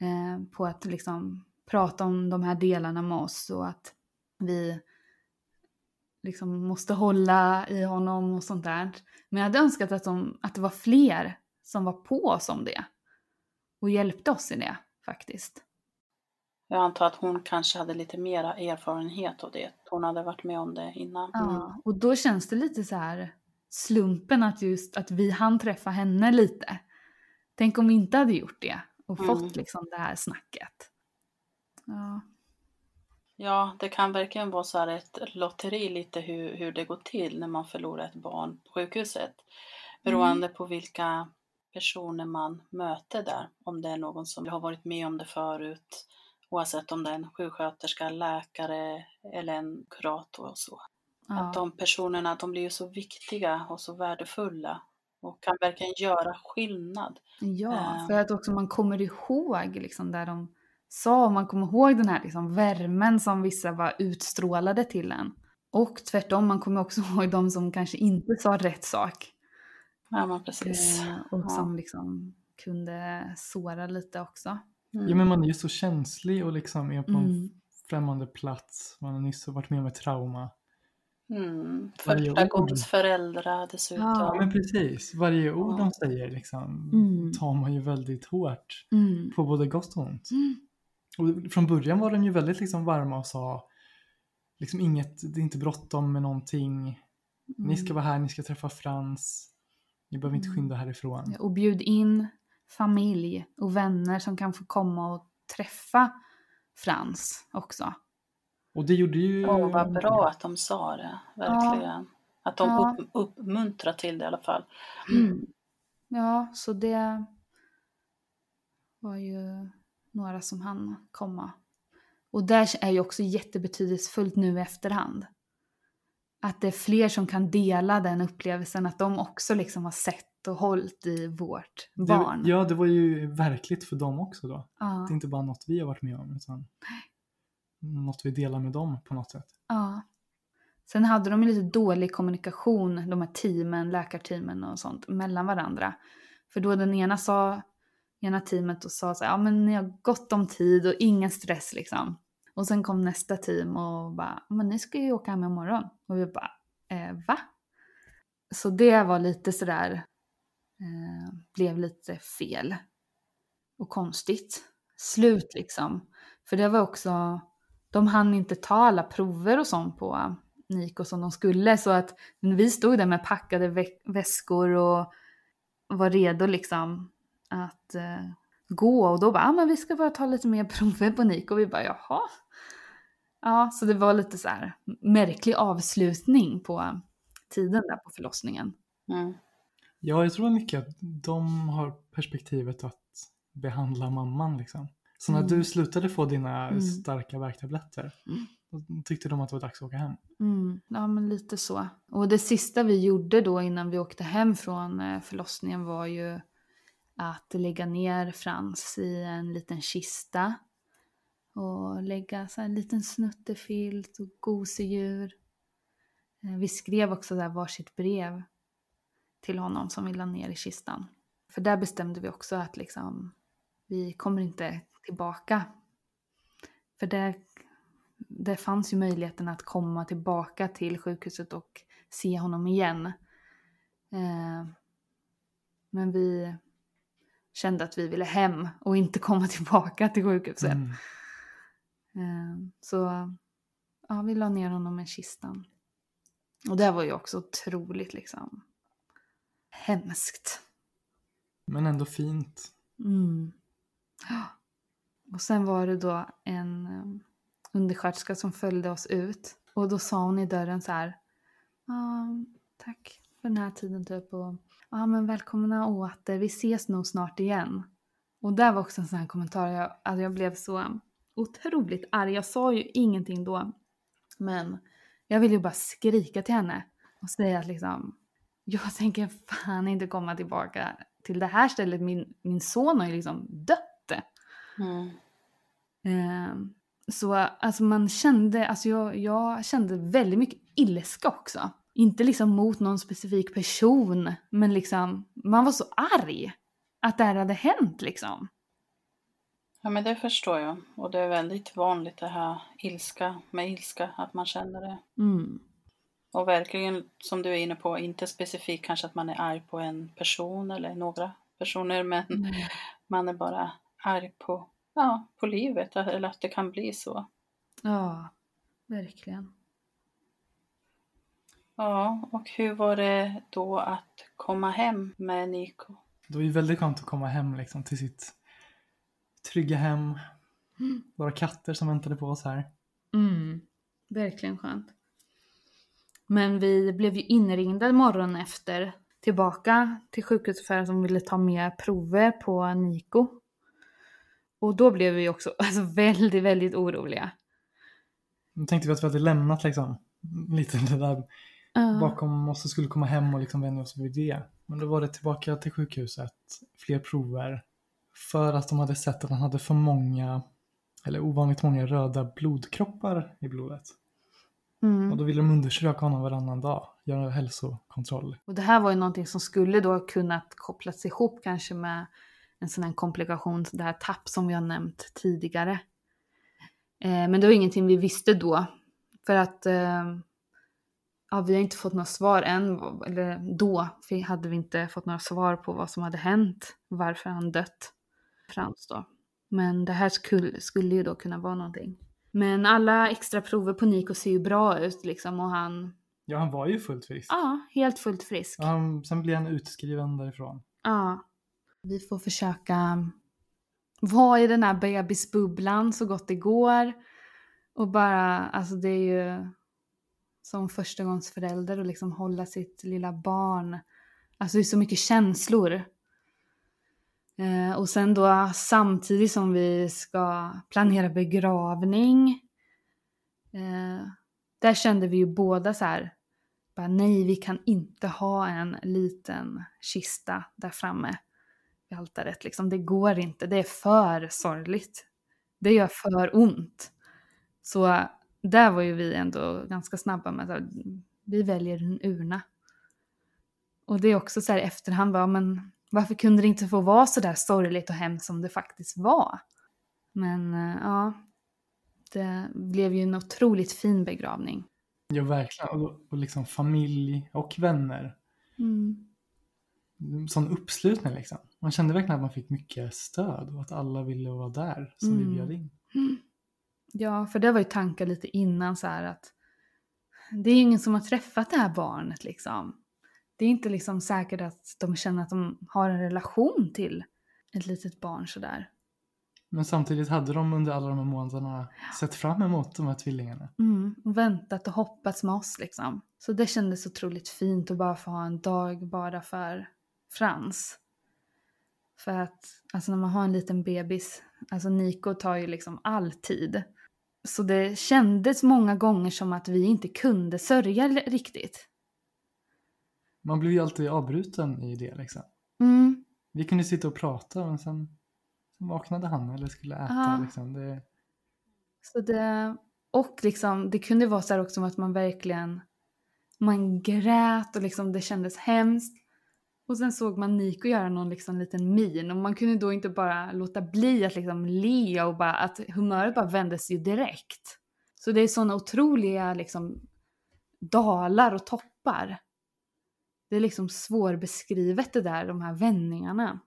eh, på att liksom prata om de här delarna med oss och att vi liksom måste hålla i honom och sånt där. Men jag hade önskat att, de, att det var fler som var på oss om det och hjälpte oss i det faktiskt. Jag antar att hon kanske hade lite mera erfarenhet av det. Hon hade varit med om det innan. Ja, och då känns det lite så här slumpen att just att vi hann träffa henne lite. Tänk om vi inte hade gjort det och Mm. fått liksom det här snacket. Ja, Ja, det kan verkligen vara så här ett lotteri lite hur, hur det går till när man förlorar ett barn på sjukhuset. Beroende på vilka personer man möter där. Om det är någon som har varit med om det förut. Oavsett om det är en sjuksköterska, läkare eller en kurator och så. Att ja, de personerna, de blir ju så viktiga och så värdefulla. Och kan verkligen göra skillnad. ja eh. för att också man kommer ihåg liksom där de sa. Och man kommer ihåg den här liksom värmen som vissa var utstrålade till en. Och tvärtom, man kommer också ihåg de som kanske inte sa rätt sak. Ja, men precis. Eh, och Ja. som liksom kunde såra lite också. Mm. Ja men man är ju så känslig och liksom är på en Mm. främmande plats. Man har nyss varit med om ett trauma. Mm. Första gångs föräldrar dessutom. Ja men precis, varje ord Ja. de säger liksom Mm. tar man ju väldigt hårt. Mm. På både gott och ont. Mm. Och från början var de ju väldigt liksom varma och sa liksom inget, det är inte bråttom med någonting. Ni ska vara här, ni ska träffa Frans. Ni behöver inte Mm. skynda härifrån. Och bjud in familj och vänner som kan få komma och träffa Frans också. Och det gjorde ju... Åh, vad bra att de sa det, verkligen. Att de Ja. upp, uppmuntrar till det i alla fall. Mm. Ja, så det var ju några som hann komma. Och där är ju också jättebetydelsefullt nu i efterhand. Att det är fler som kan dela den upplevelsen, att de också liksom har sett och hållit i vårt det, barn. Ja, det var ju verkligt för dem också då. Ja. Det är inte bara något vi har varit med om utan något vi delar med dem på något sätt. Ja. Sen hade de ju lite dålig kommunikation, de här teamen, läkarteamen och sånt, mellan varandra. För då den ena sa, ena teamet och sa så här, ja men ni har gott om tid och ingen stress liksom. Och sen kom nästa team och bara, men ni ska ju åka hem imorgon. Och vi bara, eh, va? Så det var lite sådär, eh, blev lite fel. Och konstigt. Slut liksom. För det var också, de hann inte ta alla prover och sånt på eh, Niko som de skulle. Så att vi stod där med packade vä- väskor och var redo liksom att eh, gå. Och då bara, ah, men vi ska bara ta lite mer prover på Niko. Och vi bara, jaha. Ja, så det var lite så här märklig avslutning på eh, tiden där på förlossningen. Mm. Ja, jag tror mycket att de har perspektivet att behandla mamman liksom. Så när Mm. du slutade få dina Mm. starka värktabletter, Mm. då tyckte de att det var dags att åka hem. Mm, ja, men lite så. Och det sista vi gjorde då innan vi åkte hem från eh, förlossningen var ju att lägga ner Frans i en liten kista. Och lägga så en liten snuttefilt och gosedjur. Eh, Vi skrev också där varsitt brev till honom som vi la ner i kistan. För där bestämde vi också att liksom, vi kommer inte tillbaka. För det, det fanns ju möjligheten att komma tillbaka till sjukhuset och se honom igen. Eh, men vi kände att vi ville hem och inte komma tillbaka till sjukhuset. Mm. Eh, så ja, vi la ner honom i kistan. Och det var ju också otroligt liksom hemskt. Men ändå fint. Mm. Och sen var det då en um, undersköterska som följde oss ut. Och då sa hon i dörren så här. "Ja, tack för den här tiden typ. Och ja men välkomna åter. Vi ses nog snart igen. Och där var också en sån här kommentar. Jag, alltså jag blev så otroligt arg. Jag sa ju ingenting då. Men jag ville ju bara skrika till henne. Och säga att liksom. Jag tänker fan inte komma tillbaka till det här stället. Min, min son har ju liksom dött. Mm. Ehm, så alltså man kände, alltså jag, jag kände väldigt mycket ilska också. Inte liksom mot någon specifik person, men liksom man var så arg att det här hade hänt liksom. Ja, men det förstår jag. Och det är väldigt vanligt det här ilska med ilska, att man känner det. Mm. Och verkligen, som du är inne på, inte specifikt kanske att man är arg på en person eller några personer, men Nej. man är bara arg på, ja, på livet, eller att det kan bli så. Ja, verkligen. Ja, och hur var det då att komma hem med Niko? Det var ju väldigt skönt att komma hem liksom till sitt trygga hem. Våra katter som väntade på oss här. Mm. Verkligen skönt. Men vi blev ju inringda morgonen efter tillbaka till sjukhuset för att de ville ta mer prover på Niko. Och då blev vi också alltså, väldigt, väldigt oroliga. Då tänkte vi att vi hade lämnat liksom lite det där Ja. bakom oss och skulle komma hem och liksom vänja oss vid det. Men då var det tillbaka till sjukhuset, fler prover. För att de hade sett att han hade för många eller ovanligt många röda blodkroppar i blodet. Mm. Och då ville de undersöka honom varannan dag, göra hälsokontroll. Och det här var ju någonting som skulle då kunnat kopplas ihop kanske med en sån här komplikation, det här tapp som vi har nämnt tidigare. Eh, men det var ingenting vi visste då. För att eh, ja, vi har inte fått några svar än, eller då hade vi inte fått några svar på vad som hade hänt, varför han dött. Frans då. Men det här skulle, skulle ju då kunna vara någonting. Men alla extra prover på Nico ser ju bra ut liksom och han... Ja, han var ju fullt frisk. Ja, helt fullt frisk. Och han, sen blev han utskriven därifrån. Ja. Vi får försöka vara i den här bebisbubblan så gott det går. Och bara, alltså det är ju som förstagångsförälder och liksom hålla sitt lilla barn. Alltså det är så mycket känslor. Eh, och sen då samtidigt som vi ska planera begravning. Eh, där kände vi ju båda så här, bara, nej vi kan inte ha en liten kista där framme vid altaret. Liksom. Det går inte, det är för sorgligt. Det gör för ont. Så där var ju vi ändå ganska snabba med att vi väljer en urna. Och det är också så här i efterhand, bara, men varför kunde det inte få vara så där sorgligt och hemskt som det faktiskt var? Men eh, ja, det blev ju en otroligt fin begravning. Ja, verkligen. Och, och liksom familj och vänner. Mm. Sån uppslutning liksom. Man kände verkligen att man fick mycket stöd och att alla ville vara där som Mm. vi bjöd in. Ja, för det var ju tankar lite innan så här att det är ju ingen som har träffat det här barnet liksom. Det är inte liksom säkert att de känner att de har en relation till ett litet barn sådär. Men samtidigt hade de under alla de här månaderna sett fram emot de här tvillingarna. Mm, och väntat och hoppats med oss liksom. Så det kändes otroligt fint att bara få ha en dag bara för Frans. För att alltså när man har en liten bebis, alltså Nico tar ju liksom all tid. Så det kändes många gånger som att vi inte kunde sörja riktigt. Man blev ju alltid avbruten i det liksom. Mm, Vi kunde sitta och prata men sen, sen vaknade han eller skulle äta. Ja. Liksom. Det, så det, och liksom, det kunde vara så här också att man verkligen, man grät och liksom det kändes hemskt. Och sen såg man Nico göra någon liksom liten min och man kunde då inte bara låta bli att liksom le och bara att humöret bara vändes ju direkt. Så det är sådana otroliga liksom dalar och toppar. Det är liksom svårbeskrivet det där, de här vändningarna.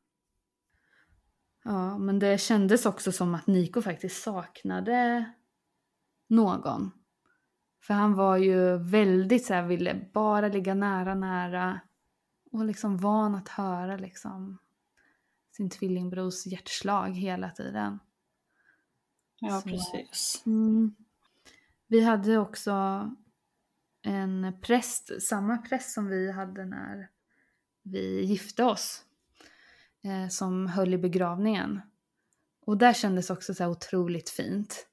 Ja, men det kändes också som att Nico faktiskt saknade någon. För han var ju väldigt så här, ville bara ligga nära, nära. Och liksom van att höra liksom sin tvillingbrors hjärtslag hela tiden. Ja, Så- precis. Mm. Vi hade också en präst, samma präst som vi hade när vi gifte oss. Eh, som höll i begravningen. Och där kändes också så otroligt fint.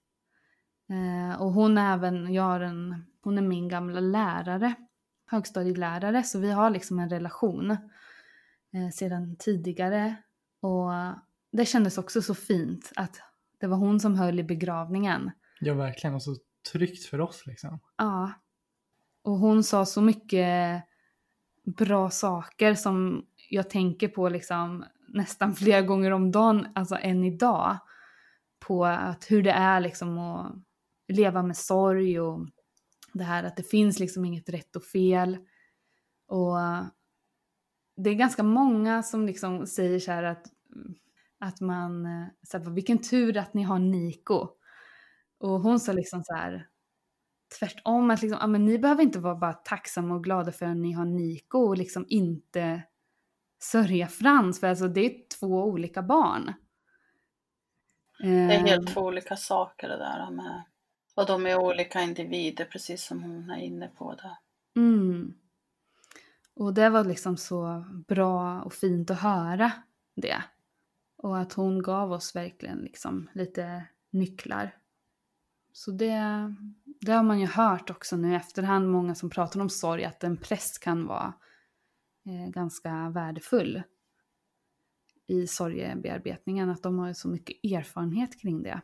Eh, och hon är även, jag har en, hon är min gamla lärare, högstadielärare, så vi har liksom en relation eh, sedan tidigare. Och det kändes också så fint att det var hon som höll i begravningen. ja, verkligen. Och så tryggt för oss liksom. Ja. Och hon sa så mycket bra saker som jag tänker på liksom nästan flera gånger om dagen, alltså än idag. På att hur det är liksom att leva med sorg och det här att det finns liksom inget rätt och fel. Och det är ganska många som liksom säger så här att, att man, eh, så här, vilken tur att ni har Niko. Och hon sa liksom så här, tvärtom, att liksom, ja, men ni behöver inte vara bara tacksamma och glada för att ni har Niko och liksom inte sörja Frans, för alltså det är två olika barn. Det är Eh, helt två olika saker det där med och de är olika individer precis som hon är inne på där. Mm. Och det var liksom så bra och fint att höra det. Och att hon gav oss verkligen liksom lite nycklar. Så det, det har man ju hört också nu i efterhand, många som pratar om sorg, att en präst kan vara eh, ganska värdefull i sorgebearbetningen, att de har så mycket erfarenhet kring det.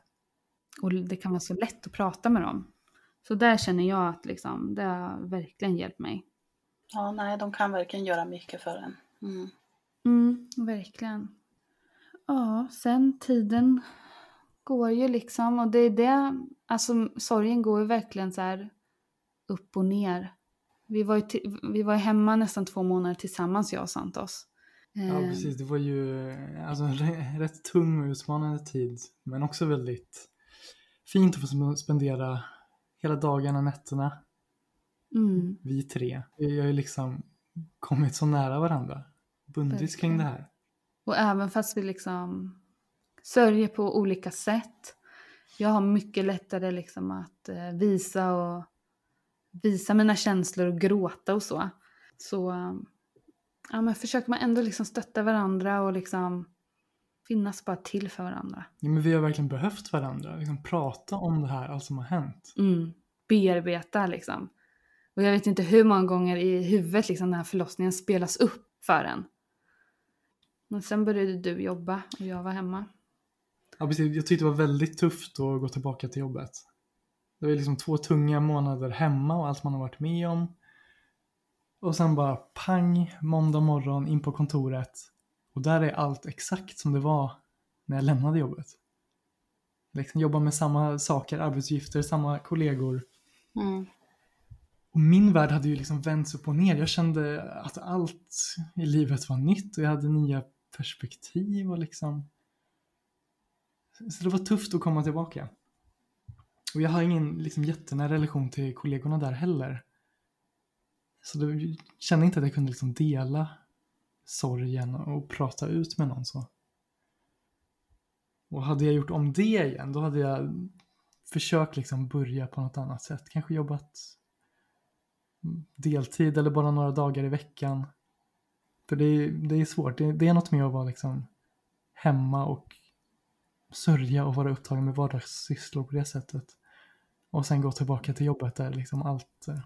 Och det kan vara så lätt att prata med dem. Så där känner jag att liksom, det har verkligen hjälpt mig. Ja, nej, de kan verkligen göra mycket för en. Mm. Mm, verkligen. Ja, sen tiden går ju liksom och det är det, alltså sorgen går ju verkligen så här upp och ner. Vi var ju, vi var ju hemma nästan två månader tillsammans jag och Santos. Ja, Eh, precis. Det var ju alltså, en rätt tung och utmanande tid, men också väldigt fint att få sp- spendera hela dagarna, nätterna, Mm, vi tre. Vi har ju liksom kommit så nära varandra, bundits kring det här. och även fast vi liksom sörjer på olika sätt. Jag har mycket lättare liksom att eh, visa och visa mina känslor och gråta och så. Så ja, men försöker man ändå liksom stötta varandra och liksom finnas bara till för varandra. Ja, men vi har verkligen behövt varandra, liksom prata om det här, allt som har hänt. Mm. Bearbeta liksom. Och jag vet inte hur många gånger i huvudet liksom den här förlossningen spelas upp för en. Men sen började du jobba och jag var hemma. Ja, precis. Jag tyckte det var väldigt tufft att gå tillbaka till jobbet. Det var liksom två tunga månader hemma och allt man har varit med om. Och sen bara pang, måndag morgon in på kontoret. Och där är allt exakt som det var när jag lämnade jobbet. Liksom jobba med samma saker, arbetsuppgifter, samma kollegor. Mm. Och min värld hade ju liksom vänts upp och ner. Jag kände att allt i livet var nytt och jag hade nya perspektiv och liksom... Så det var tufft att komma tillbaka. Och jag har ingen liksom jättenära relation till kollegorna där heller. Så då kände inte att jag kunde liksom dela sorgen och prata ut med någon så. Och hade jag gjort om det igen, då hade jag försökt liksom börja på något annat sätt. Kanske jobbat deltid eller bara några dagar i veckan. För det är, det är svårt. Det, det är något med att vara liksom hemma och sörja och vara upptagen med vardagssysslor på det sättet. Och sen gå tillbaka till jobbet där liksom allt eh,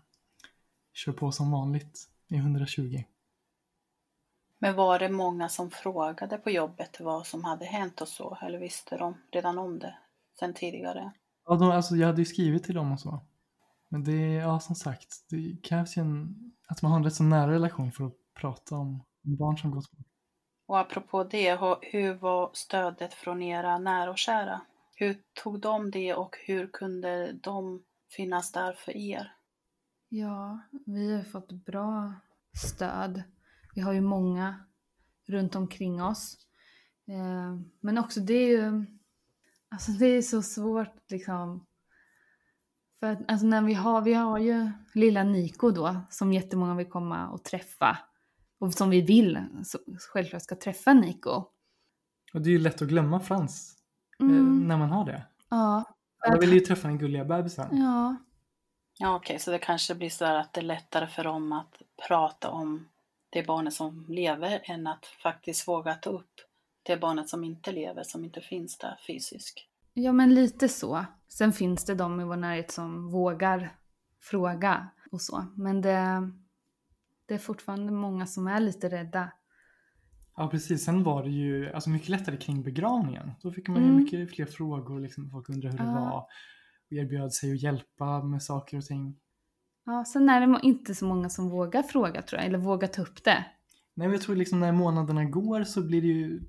kör på som vanligt i 120. Men var det många som frågade på jobbet vad som hade hänt och så? Eller visste de redan om det sen tidigare? Ja, de, alltså jag hade ju skrivit till dem och så. Men det, ja som sagt, det krävs ju en, att man har en rätt så nära relation för att prata om barn som gått bort. Och apropå det, hur- var stödet från era nära och kära? Hur tog de det och hur kunde de finnas där för er? Ja, vi har fått bra stöd. Vi har ju många runt omkring oss. Eh, men också det är ju, alltså det är så svårt liksom. För att alltså när vi har, vi har ju lilla Niko då som jättemånga vill komma och träffa. Och som vi vill så, självklart ska träffa Niko. Och det är ju lätt att glömma Frans eh, Mm, när man har det. ja, Alla vill ju träffa den gulliga bebisen. ja, Ja, okej, så det kanske blir så att det är lättare för dem att prata om det barnet som lever än att faktiskt våga ta upp det barnet som inte lever, som inte finns där fysiskt. Ja, men lite så. Sen finns det de i vår närhet som vågar fråga och så. Men det, det är fortfarande många som är lite rädda. Ja precis, sen var det ju alltså, mycket lättare kring begravningen. Då fick man ju Mm. mycket fler frågor, liksom, folk undrade hur det Ja. var. Och erbjöd sig att hjälpa med saker och ting. Ja, sen är det inte så många som vågar fråga tror jag, eller vågar ta upp det. Nej, men jag tror liksom när månaderna går så blir det ju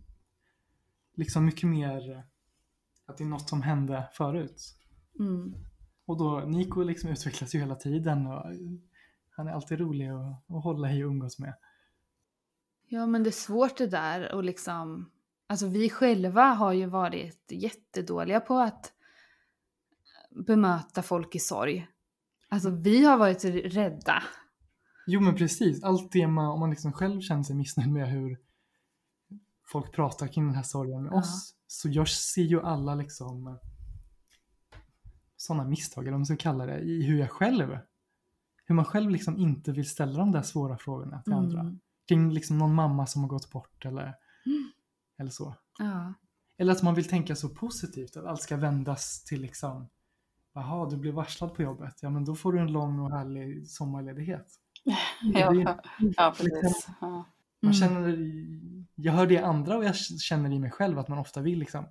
liksom mycket mer att det är något som hände förut. Mm. Och då, Nico liksom utvecklas ju hela tiden och han är alltid rolig att, att hålla i och umgås med. Ja, men det är svårt det där och liksom... Alltså vi själva har ju varit jättedåliga på att bemöta folk i sorg. Alltså vi har varit rädda. Jo men precis, allt det man, om man liksom själv känner sig missnöjd med hur folk pratar kring den här sorgen med Ja. oss, så jag ser ju alla liksom sådana misstag, eller vad man ska kalla det, i hur jag själv, hur man själv liksom inte vill ställa de där svåra frågorna till andra. Mm. Kring liksom någon mamma som har gått bort eller, Mm. eller så. Ja. Eller att man vill tänka så positivt, att allt ska vändas till liksom, jaha, du blev varslad på jobbet, ja men då får du en lång och härlig sommarledighet. Ja, Det är- ja precis. Ja. Man Mm. känner, jag hör det i andra och jag känner i mig själv att man ofta vill liksom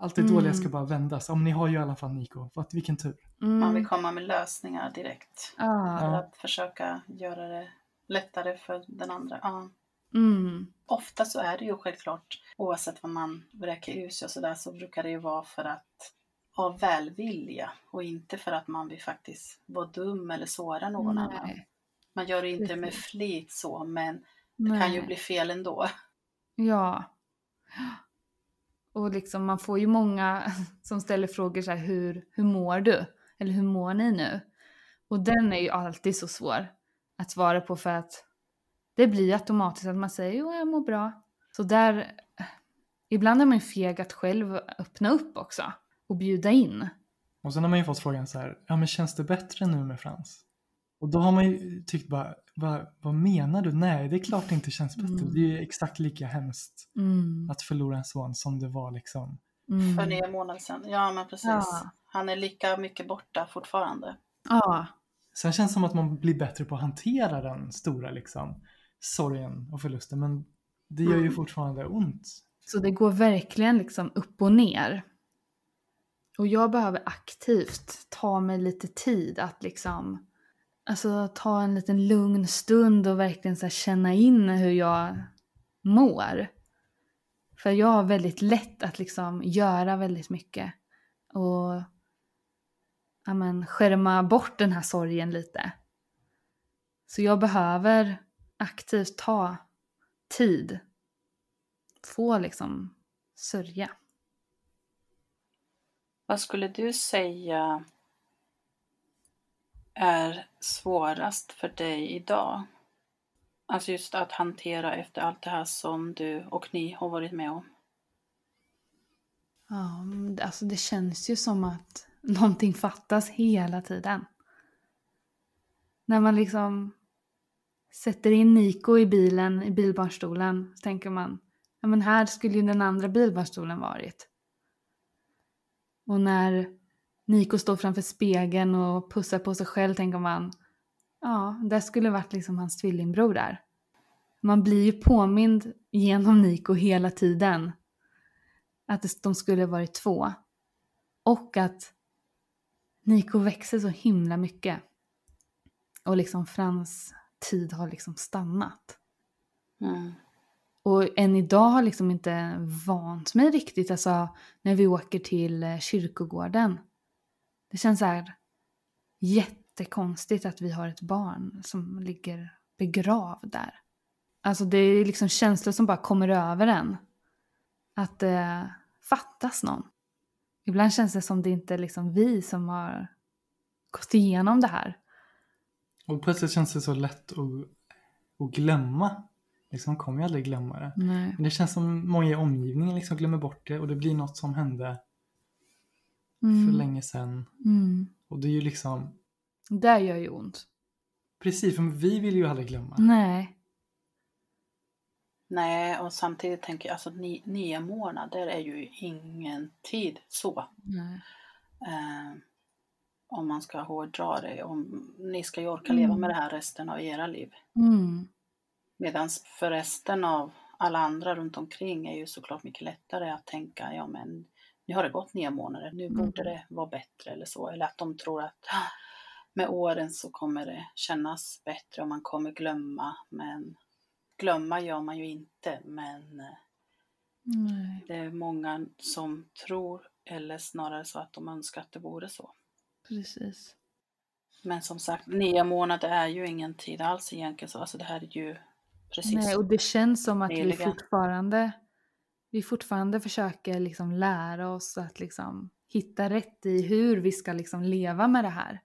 Allt det dåliga ska Mm. bara vändas. Om ni har ju i alla fall. Vad, vilken tur. Man vill Mm. komma med lösningar direkt. Ja. För att försöka göra det lättare för den andra. Ja. Mm. Ofta så är det ju självklart, oavsett vad man vräker ur sig och sådär, så brukar det ju vara för att av välvilja och inte för att man vill faktiskt vara dum eller såra någon annan. Nej. Man gör det inte med flit så, men det kan ju Nej. bli fel ändå. Ja. Och liksom man får ju många som ställer frågor så här, hur, hur mår du? Eller hur mår ni nu? Och den är ju alltid så svår att svara på för att det blir automatiskt att man säger jo jag mår bra. Så där, eh, ibland är man ju feg att själv öppna upp också och bjuda in. Och sen har man ju fått frågan så här, ja men känns det bättre nu med Frans? Och då har man ju tyckt bara, vad, vad menar du? Nej, det är klart det inte känns bättre. Mm. Det är ju exakt lika hemskt Mm. att förlora en son som det var liksom. Mm. För nio månader sedan. Ja, men precis. Ja. Han är lika mycket borta fortfarande. Ja, Sen känns det som att man blir bättre på att hantera den stora liksom sorgen och förlusten. Men det gör ju Mm. fortfarande ont. Så det går verkligen liksom upp och ner. Och jag behöver aktivt ta mig lite tid att liksom Alltså ta en liten lugn stund och verkligen så här känna in hur jag mår. För jag har väldigt lätt att liksom göra väldigt mycket. Och ja men, skärma bort den här sorgen lite. Så jag behöver aktivt ta tid få liksom sörja. Vad skulle du säga är svårast för dig idag? Alltså just att hantera efter allt det här som du och ni har varit med om. Ja, men alltså det känns ju som att någonting fattas hela tiden. När man liksom sätter in Niko i bilen, i bilbarnstolen, så tänker man, ja men här skulle ju den andra bilbarnstolen varit. Och när Niko står framför spegeln och pussar på sig själv tänker man, ja, där skulle varit liksom hans tvillingbror där. Man blir ju påmind genom Niko hela tiden att det- de skulle varit två. Och att Niko växer så himla mycket. Och liksom Frans tid har liksom stannat. Mm. Och än idag har liksom inte vant mig riktigt, alltså när vi åker till eh, kyrkogården. Det känns så här jättekonstigt att vi har ett barn som ligger begravd där. Alltså det är liksom känslor som bara kommer över en. Att det fattas någon. Ibland känns det som det inte är liksom vi som har gått igenom det här. Och plötsligt känns det så lätt att, att glömma. Liksom kommer jag aldrig glömma det. Nej. Men det känns som många i omgivningen liksom glömmer bort det och det blir något som hände Mm. för länge sedan. Mm. Och det är ju liksom, Det gör ju ont. precis, för vi vill ju aldrig glömma. Nej. Nej, och samtidigt tänker jag, alltså ni, nio månader är ju ingen tid så. Nej. Eh, om man ska hårdra det. Om, ni ska ju orka leva Mm. med det här resten av era liv. Mm. Medan för resten av alla andra runt omkring är ju såklart mycket lättare att tänka, ja men nu har det gått nio månader, nu Mm. borde det vara bättre eller så. Eller att de tror att "Ah, med åren så kommer det kännas bättre och man kommer glömma. Men glömma gör man ju inte, men eh, Nej. det är många som tror, eller snarare så att de önskar att det vore så. Precis. Men som sagt, nio månader är ju ingen tid alls egentligen. Så alltså det här är ju precis. Nej, och det känns som att vi Nyligen. fortfarande, vi fortfarande försöker liksom lära oss att liksom hitta rätt i hur vi ska liksom leva med det här.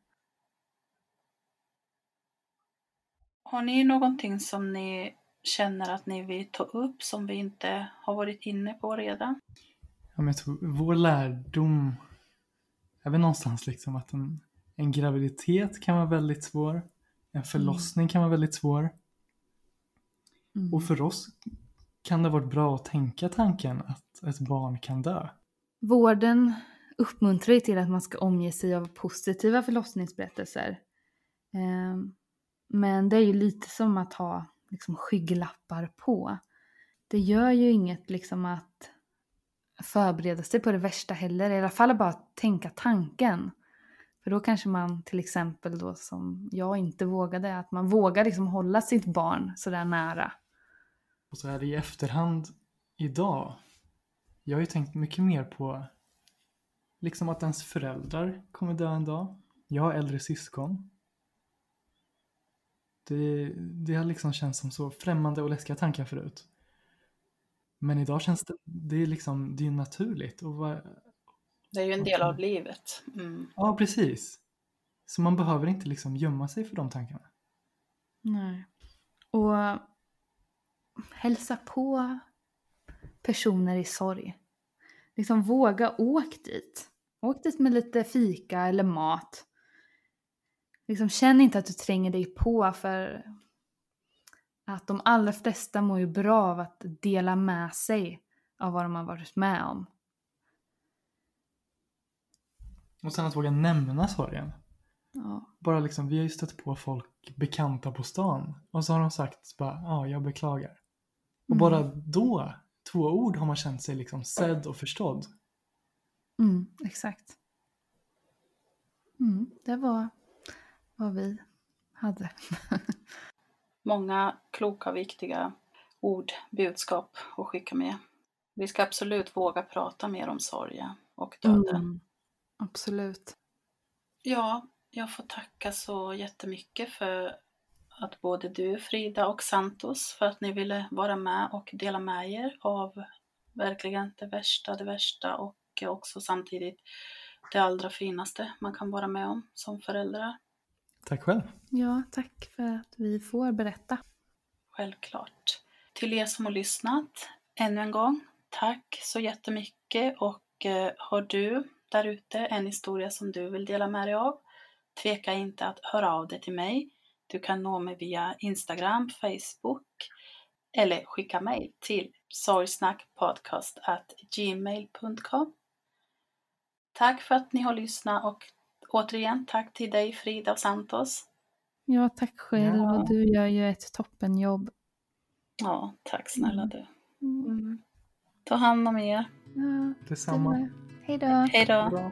Har ni någonting som ni känner att ni vill ta upp som vi inte har varit inne på redan? Ja, men jag tror vår lärdom är väl någonstans liksom att en, en graviditet kan vara väldigt svår. En förlossning kan vara väldigt svår. Mm. Och för oss kan det ha varit bra att tänka tanken att ett barn kan dö. Vården uppmuntrar ju till att man ska omge sig av positiva förlossningsberättelser. Ehm, men det är ju lite som att ha liksom skygglappar på. Det gör ju inget liksom att förbereda sig på det värsta heller. I alla fall bara tänka tanken. För då kanske man till exempel då som jag inte vågade, att man vågar liksom hålla sitt barn sådär nära. Och så är det i efterhand idag. Jag har ju tänkt mycket mer på liksom att ens föräldrar kommer dö en dag. Jag har äldre syskon. Det, det har liksom känts som så främmande och läskiga tankar förut. Men idag känns det, det är liksom, det är naturligt. Och vad, Det är ju en del av livet. Mm. ja, precis. Så man behöver inte liksom gömma sig för de tankarna. Nej. Och hälsa på personer i sorg. Liksom våga åk dit. Åk dit med lite fika eller mat. Liksom känn inte att du tränger dig på för att de allra flesta mår ju bra av att dela med sig av vad de har varit med om. Och sen att våga nämna sorgen. Ja. Bara liksom, vi har ju stött på folk bekanta på stan. Och så har de sagt bara, ja, jag beklagar. Och Mm. bara då, två ord, har man känt sig liksom sedd och förstådd. Mm, exakt. Mm, det var vad vi hade. Många kloka, viktiga ord, budskap att skicka med. Vi ska absolut våga prata mer om sorgen och döden. Mm, absolut. Ja, jag får tacka så jättemycket för att både du, Frida och Santos, för att ni ville vara med och dela med er av verkligen det värsta, det värsta och också samtidigt det allra finaste man kan vara med om som föräldrar. Tack själv. Ja, tack för att vi får berätta. Självklart. Till er som har lyssnat, ännu en gång, tack så jättemycket och eh, har du där ute en historia som du vill dela med dig av, tveka inte att höra av dig till mig. Du kan nå mig via Instagram, Facebook eller skicka mejl till sorgsnackpodcast@gmail.com. Tack för att ni har lyssnat och återigen tack till dig Frida och Santos. Ja, tack själv. Ja. Och du gör ju ett toppenjobb. Ja, tack snälla du. Mm. Mm. Ta hand om er. Ja, Detsamma. Hej då. Hej då.